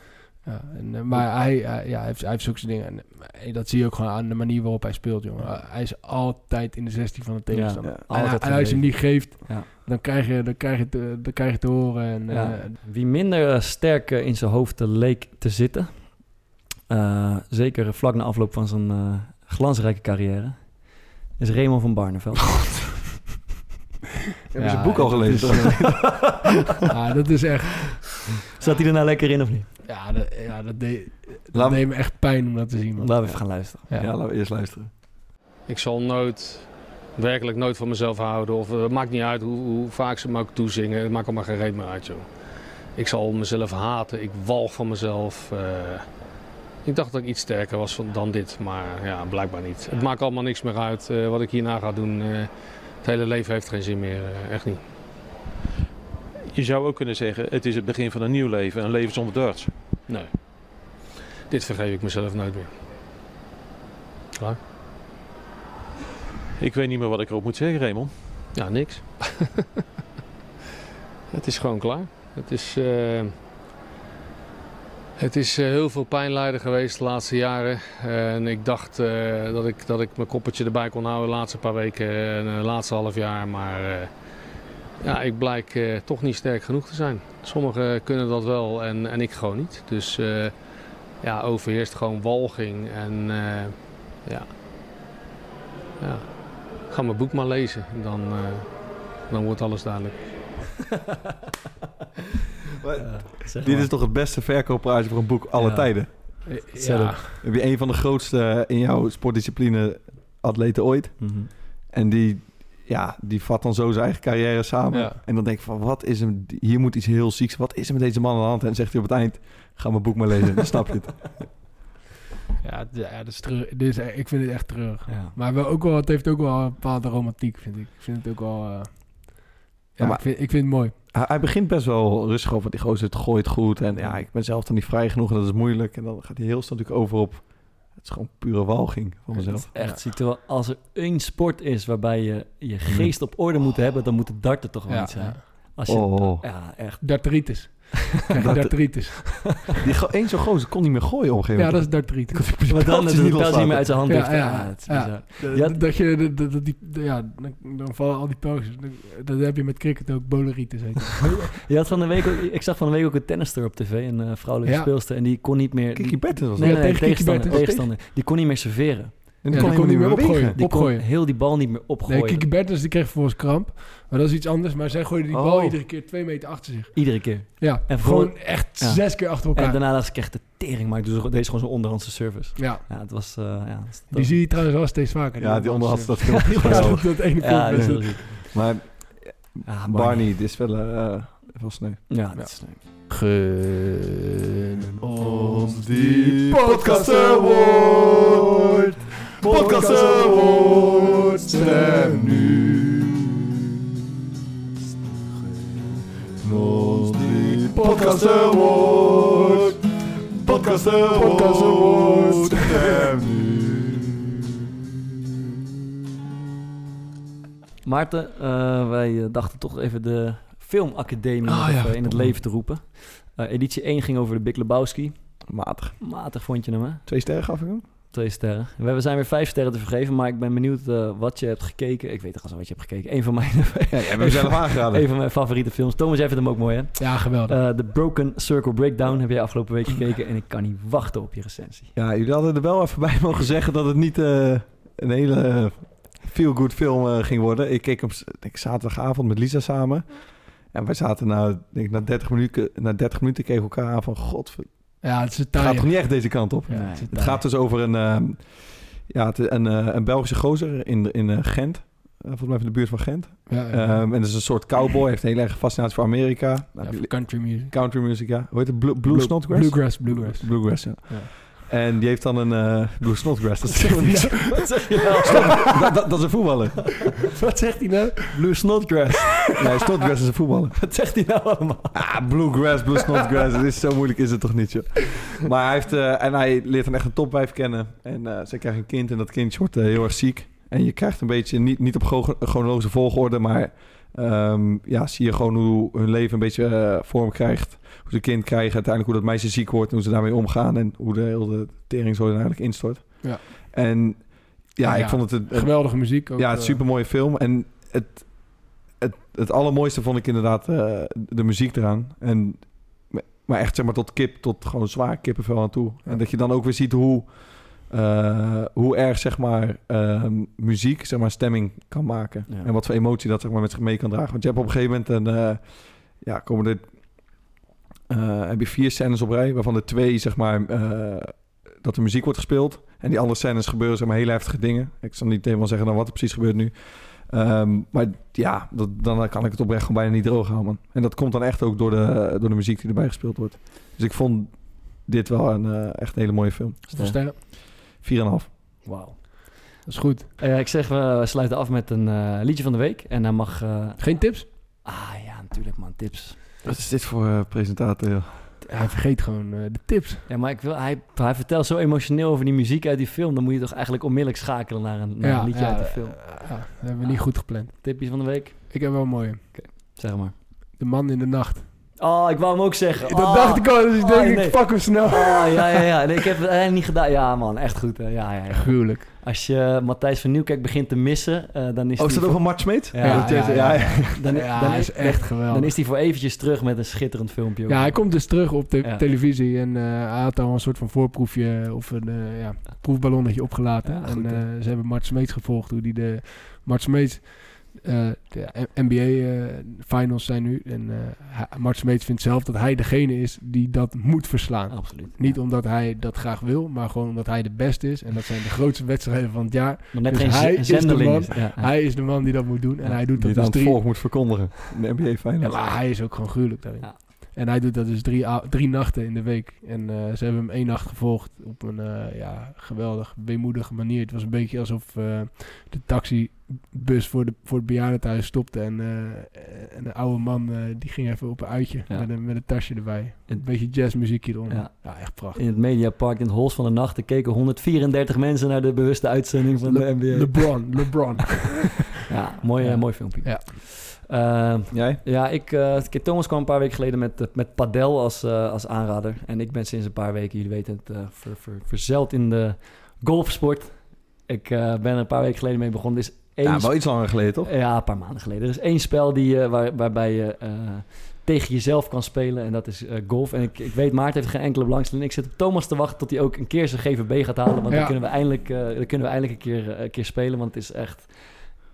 Ja, en, eh, maar hij, hij- ja, hij, heeft, hij heeft zulke dingen. En, eh, dat zie je ook gewoon aan de manier waarop hij speelt, jongen. Ja. Hij is altijd in de 16 van de tegenstander. Ja, en, hij- en als je hem niet geeft, Ja. dan, krijg je, dan, krijg je te, dan krijg je te horen. En, Ja. Wie minder sterk in zijn hoofd leek te zitten, zeker vlak na afloop van zijn glansrijke carrière, is Raymond van Barneveld. (laughs) Heb je Ja, zijn boek al dat gelezen? is- (laughs) ja, dat is echt... Zat hij er nou lekker in of niet? Ja, dat, ja, dat, deed, dat Laat me- deed me echt pijn om dat te zien, man. Laten we even gaan luisteren. Ja. ja, laten we eerst luisteren. Ik zal nooit, werkelijk nooit van mezelf houden. Of, eh, het maakt niet uit hoe, hoe vaak ze me ook toezingen. Het maakt allemaal geen reet meer uit, joh. Ik zal mezelf haten. Ik walg van mezelf. eh. ik dacht dat ik iets sterker was van, dan dit. Maar ja, blijkbaar niet. Het maakt allemaal niks meer uit eh, wat ik hierna ga doen. eh. Het hele leven heeft geen zin meer. eh, echt niet. Je zou ook kunnen zeggen, het is het begin van een nieuw leven, een leven zonder darts. Nee. Dit vergeef ik mezelf nooit meer. Klaar? Ik weet niet meer wat ik erop moet zeggen, Raymond. Ja, niks. (laughs) het is gewoon klaar. Het is, eh, het is eh, heel veel pijnlijden geweest de laatste jaren. en ik dacht eh, dat, ik, dat ik mijn koppertje erbij kon houden de laatste paar weken en de laatste half jaar. Maar eh, ja, ik blijk eh, toch niet sterk genoeg te zijn. Sommigen kunnen dat wel en, en ik gewoon niet. Dus eh, ja, overheerst gewoon walging. En eh, ja. ja, ga mijn boek maar lezen. En dan, eh, dan wordt alles duidelijk. (laughs) Zeg Dit maar. is toch het beste verkooppraatje voor een boek alle Ja. tijden? Eh, ja. Heb je een van de grootste in jouw sportdiscipline atleten ooit? Mhm. En die, ja, die vat dan zo zijn eigen carrière samen. Ja. En dan denk ik van, wat is hem... Hier moet iets heel zieks... Wat is er met deze man aan de hand? En dan zegt hij op het eind... Ga mijn boek maar lezen. Dan snap je het. (laughs) Ja, ja dat is treurig. Dit is, ik vind het echt treurig. Ja. Maar wel ook wel, het heeft ook wel een bepaalde romantiek, vind ik. Ik vind het ook wel... eh, ja, maar- ik, vind, ik vind het mooi. Hij, hij begint best wel rustig over. Want die gozer het gooit goed. En ja, ik ben zelf dan niet vrij genoeg. En dat is moeilijk. En dan gaat hij heel snel natuurlijk over op... Het is gewoon pure walging van Het mezelf. is echt ziek. Terwijl als er één sport is waarbij je je geest op orde moet hebben, dan moet het darten toch wel Ja, iets zijn. Als je, Oh. Ja, echt. Darteritis. Krijg je Dat- darteritis. (laughs) Die één zo'n gozer kon niet meer gooien op een gegeven Ja, dat is darteritis. Maar dan is het niet pijl niet meer uit zijn hand. Ja, ja, ja. Ja. dat je, dat, dat die, ja, dan, vallen al die pijltjes. Dat heb je met cricket ook, boleritis (laughs) heet. Je had van de week ook, ik zag van de week ook een tennister op tv, een eh, vrouwelijke Ja. speelster, en die kon niet meer... Kiki die- Bertens was Nee, nee, tegen Kiki tegenstander, tegenstander. Die kon niet meer serveren. En die kon kon niet meer bewegen. Die Opgooien. kon heel die bal niet meer opgooien. Nee, Kiki Bertens die kreeg vervolgens kramp. Maar dat is iets anders. Maar zij gooide die bal Oh. iedere keer twee meter achter zich. Iedere keer. Ja, En gewoon voor- echt Ja. zes keer achter elkaar. En daarna dacht ik echt de tering, maar ik doe zo- deze gewoon zo'n onderhandse service. ja, Ja, het was... eh ja, die zie je trouwens wel steeds vaker. Ja, die onderhand onderhand dat filmpje is (laughs) Ja, dat, dat ene Ja, heel. Maar Ja, Barney, dit is wel, eh wel sneu. Ja, dat is leuk. Gun ons die podcast award. Podcast award. Stem nu. Podcast award. Podcast award. Stem nu. Maarten, eh, wij eh, dachten toch even de filmacademie ja. even in het leven te roepen. Eh, editie 1 ging over de Big Lebowski. Matig. Matig vond je hem, hè? Twee sterren gaf ik hem. Twee sterren. We we zijn weer vijf sterren te vergeven, maar ik ben benieuwd eh, wat je hebt gekeken. Ik weet toch al zo wat je hebt gekeken. Een van mijn, Ja, jij zelf (laughs) aangeraden. een van mijn favoriete films. Thomas, jij vindt hem ook mooi, hè? Ja, geweldig. Eh, The Broken Circle Breakdown heb jij afgelopen week gekeken en ik kan niet wachten op je recensie. Ja, jullie hadden er wel even bij mogen zeggen dat het niet eh, een hele feel-good film eh, ging worden. Ik keek hem s- denk ik, zaterdagavond met Lisa samen. En wij zaten na, denk ik, na, 30 minuten, na 30 minuten keken we elkaar aan van... God, ja, het is gaat toch niet echt deze kant op? Ja, het gaat dus over een, ehm, ja, het- een, eh, een Belgische gozer in, in eh, Gent. Eh, volgens mij in de buurt van Gent. Ja, ja. Ehm, en dat is een soort cowboy. Heeft een hele erg fascinatie voor Amerika. Nou, Ja, die- voor country music. country music, ja. Hoe heet het? Blue, Blue Blue- Snodgrass? Bluegrass, bluegrass. Bluegrass, ja. En die heeft dan een... eh Blue Snodgrass, dat is (laughs) helemaal niet zo. Wat zeg je nou? dat, dat, dat is een voetballer. Wat zegt hij nou? Blue Snodgrass. Nee, Snodgrass is een voetballer. Wat zegt hij nou allemaal? Ah, Bluegrass, Blue Snodgrass. Het is zo moeilijk is het toch niet, joh. Maar hij heeft... eh, en hij leert dan echt een topwijf kennen. En eh zij krijgen een kind en dat kindje wordt heel erg ziek. En je krijgt een beetje, niet, niet op chro- chronologische volgorde, maar... ehm, ja, zie je gewoon hoe hun leven een beetje eh, vorm krijgt. Hoe ze kind krijgen, uiteindelijk hoe dat meisje ziek wordt... en hoe ze daarmee omgaan en hoe de hele tering zo eigenlijk instort. Ja. En ja, Ah, ik vond het... een- een Geweldige muziek. Ook, ja, het eh, supermooie film. En het, het, het allermooiste vond ik inderdaad eh, de muziek eraan. En, maar echt zeg maar tot kip, tot gewoon zwaar kippenvel aan toe. En dat je dan ook weer ziet hoe, eh, hoe erg zeg maar ehm, muziek zeg maar stemming kan maken. Ja. En wat voor emotie dat zeg maar met zich mee kan dragen. Want je hebt op een gegeven moment een... eh, ja, komen er... eh, heb je vier scènes op rij, waarvan er twee zeg maar... eh, dat de muziek wordt gespeeld. En die andere scènes gebeuren zeg maar hele heftige dingen. Ik zal niet helemaal zeggen dan wat er precies gebeurt nu. Ehm, maar ja, dat, dan kan ik het oprecht gewoon bijna niet droog houden. Man. En dat komt dan echt ook door de, door de muziek die erbij gespeeld wordt. Dus ik vond dit wel een, eh, echt een hele mooie film. Sterren? 4,5. Wauw. Dat is goed. Eh, ik zeg, we sluiten af met een eh, liedje van de week. En dan mag... eh, Geen tips? Ah ja, natuurlijk man, tips. Wat is dit voor presentator, joh? Hij vergeet gewoon eh, de tips. Ja, maar ik wil, hij, hij vertelt zo emotioneel over die muziek uit die film. Dan moet je toch eigenlijk onmiddellijk schakelen naar een, naar een liedje uit de film. ja, dat hebben we niet goed gepland. Tipjes van de week? Ik heb wel een mooie. Zeg maar. De man in de nacht. Oh, ik wou hem ook zeggen. Dat Oh. dacht ik al, dus ik Oh, denk, nee. ik pak hem snel. Oh, ja, ja, ja. Nee, ik heb het eigenlijk niet gedaan. Ja, man, echt goed. hè. Ja, ja, ja. Gruwelijk. Als je Matthijs van Nieuwkerk begint te missen, eh, dan is Oh, is dat voor- over Mart Smeet? Ja, Ja, ja, ja. ja. Dan, (laughs) dan is echt geweldig. Dan is hij voor eventjes terug met een schitterend filmpje. ook. Ja, hij komt dus terug op de televisie en eh, hij had al een soort van voorproefje of een eh, ja, proefballonnetje opgelaten. En goed, hè? ze hebben Mart Smeets gevolgd hoe die de Mart Smeets eh, de NBA eh, finals zijn nu en eh, Mart Smeets vindt zelf dat hij degene is die dat moet verslaan. Absoluut. Niet Ja. omdat hij dat graag wil, maar gewoon omdat hij de beste is. En dat zijn de grootste wedstrijden van het jaar. Maar net Dus geen hij is de zendeling. man. is- ja, ja. Hij is de man die dat moet doen. En Ja, hij doet Die dat dus drie, volk moet verkondigen. De NBA Ja, Finals. maar hij is ook gewoon gruwelijk daarin. Ja. En hij doet dat dus drie, drie nachten in de week. En eh, ze hebben hem één nacht gevolgd op een eh, ja, geweldig, weemoedige manier. Het was een beetje alsof eh, de taxibus voor, de, voor het bejaardentehuis stopte. En, en een oude man die ging even op een uitje Ja. met, een, met een tasje erbij. En- Een beetje jazzmuziek hieronder. Ja. Ja. echt prachtig. In het Mediapark in het Hols van de Nacht er keken 134 mensen naar de bewuste uitzending van de NBA. LeBron, LeBron. (laughs) ja, mooi, mooi filmpje. Ja. Jij? ja, ik, eh, kijk, Thomas kwam een paar weken geleden met, met padel als, eh, als aanrader. En ik ben sinds een paar weken, jullie weten het, eh, ver, ver- verzeld in de golfsport. Ik eh, ben er een paar weken geleden mee begonnen. Er is één Ja, wel iets langer geleden, toch? Ja, een paar maanden geleden. Er is één spel die, eh, waar, waarbij je eh, tegen jezelf kan spelen. En dat is eh, golf. En ik, ik weet, Maarten heeft geen enkele belangstelling. Ik zit op Thomas te wachten tot hij ook een keer zijn GVB gaat halen. Want Ja. dan, kunnen we eindelijk, eh, dan kunnen we eindelijk een keer, een keer spelen. Want het is echt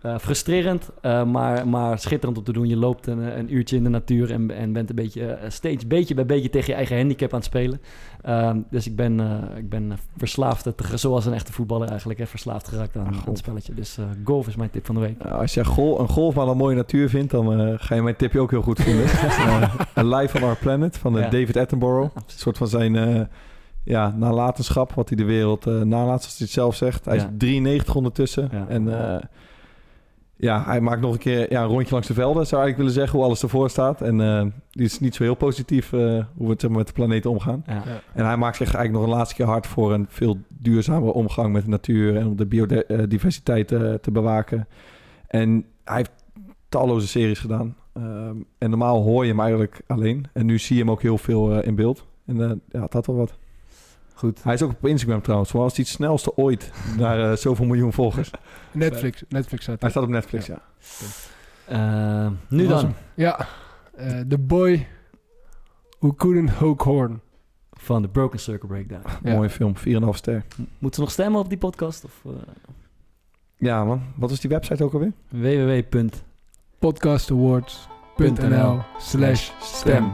eh, frustrerend, eh, maar, maar schitterend om te doen. Je loopt een, een uurtje in de natuur en, en bent een beetje, eh, steeds beetje bij beetje tegen je eigen handicap aan het spelen. Ehm, dus ik ben, ik ben verslaafd, te- zoals een echte voetballer eigenlijk, hè, verslaafd geraakt aan, aan het spelletje. Dus golf is mijn tip van de week. Als je gol, een golfbaan een mooie natuur vindt, dan ga je mijn tipje ook heel goed vinden. uh, A Life on Our Planet van Ja. David Attenborough. Een soort van zijn ja, nalatenschap, wat hij de wereld eh, nalaat, zoals hij het zelf zegt. Hij Ja. is 93 ondertussen. Ja. En ja, hij maakt nog een keer ja, een rondje langs de velden, zou ik willen zeggen, hoe alles ervoor staat. En eh, die is niet zo heel positief eh, hoe we het, zeg maar, met de planeet omgaan. Ja. Ja. En hij maakt zich eigenlijk nog een laatste keer hard voor een veel duurzamere omgang met de natuur en om de biodiversiteit eh, te bewaken. En hij heeft talloze series gedaan. Ehm, en normaal hoor je hem eigenlijk alleen. En nu zie je hem ook heel veel eh, in beeld. En eh, ja, het had wel wat. Goed. Hij is ook op Instagram trouwens. Zoals hij het snelste ooit naar eh, zoveel miljoen volgers. (laughs) Netflix, Netflix staat Hij staat op Netflix, ja. Eh, nu was dan, hem. Ja. Eh, The Boy Who Couldn't Hook Horn. van de Broken Circle Breakdown. (laughs) Ja. Mooie film, 4,5 ster. Moeten ze nog stemmen op die podcast? Of, eh, Ja man, wat is die website ook alweer? www. Podcastawards.nl slash stem.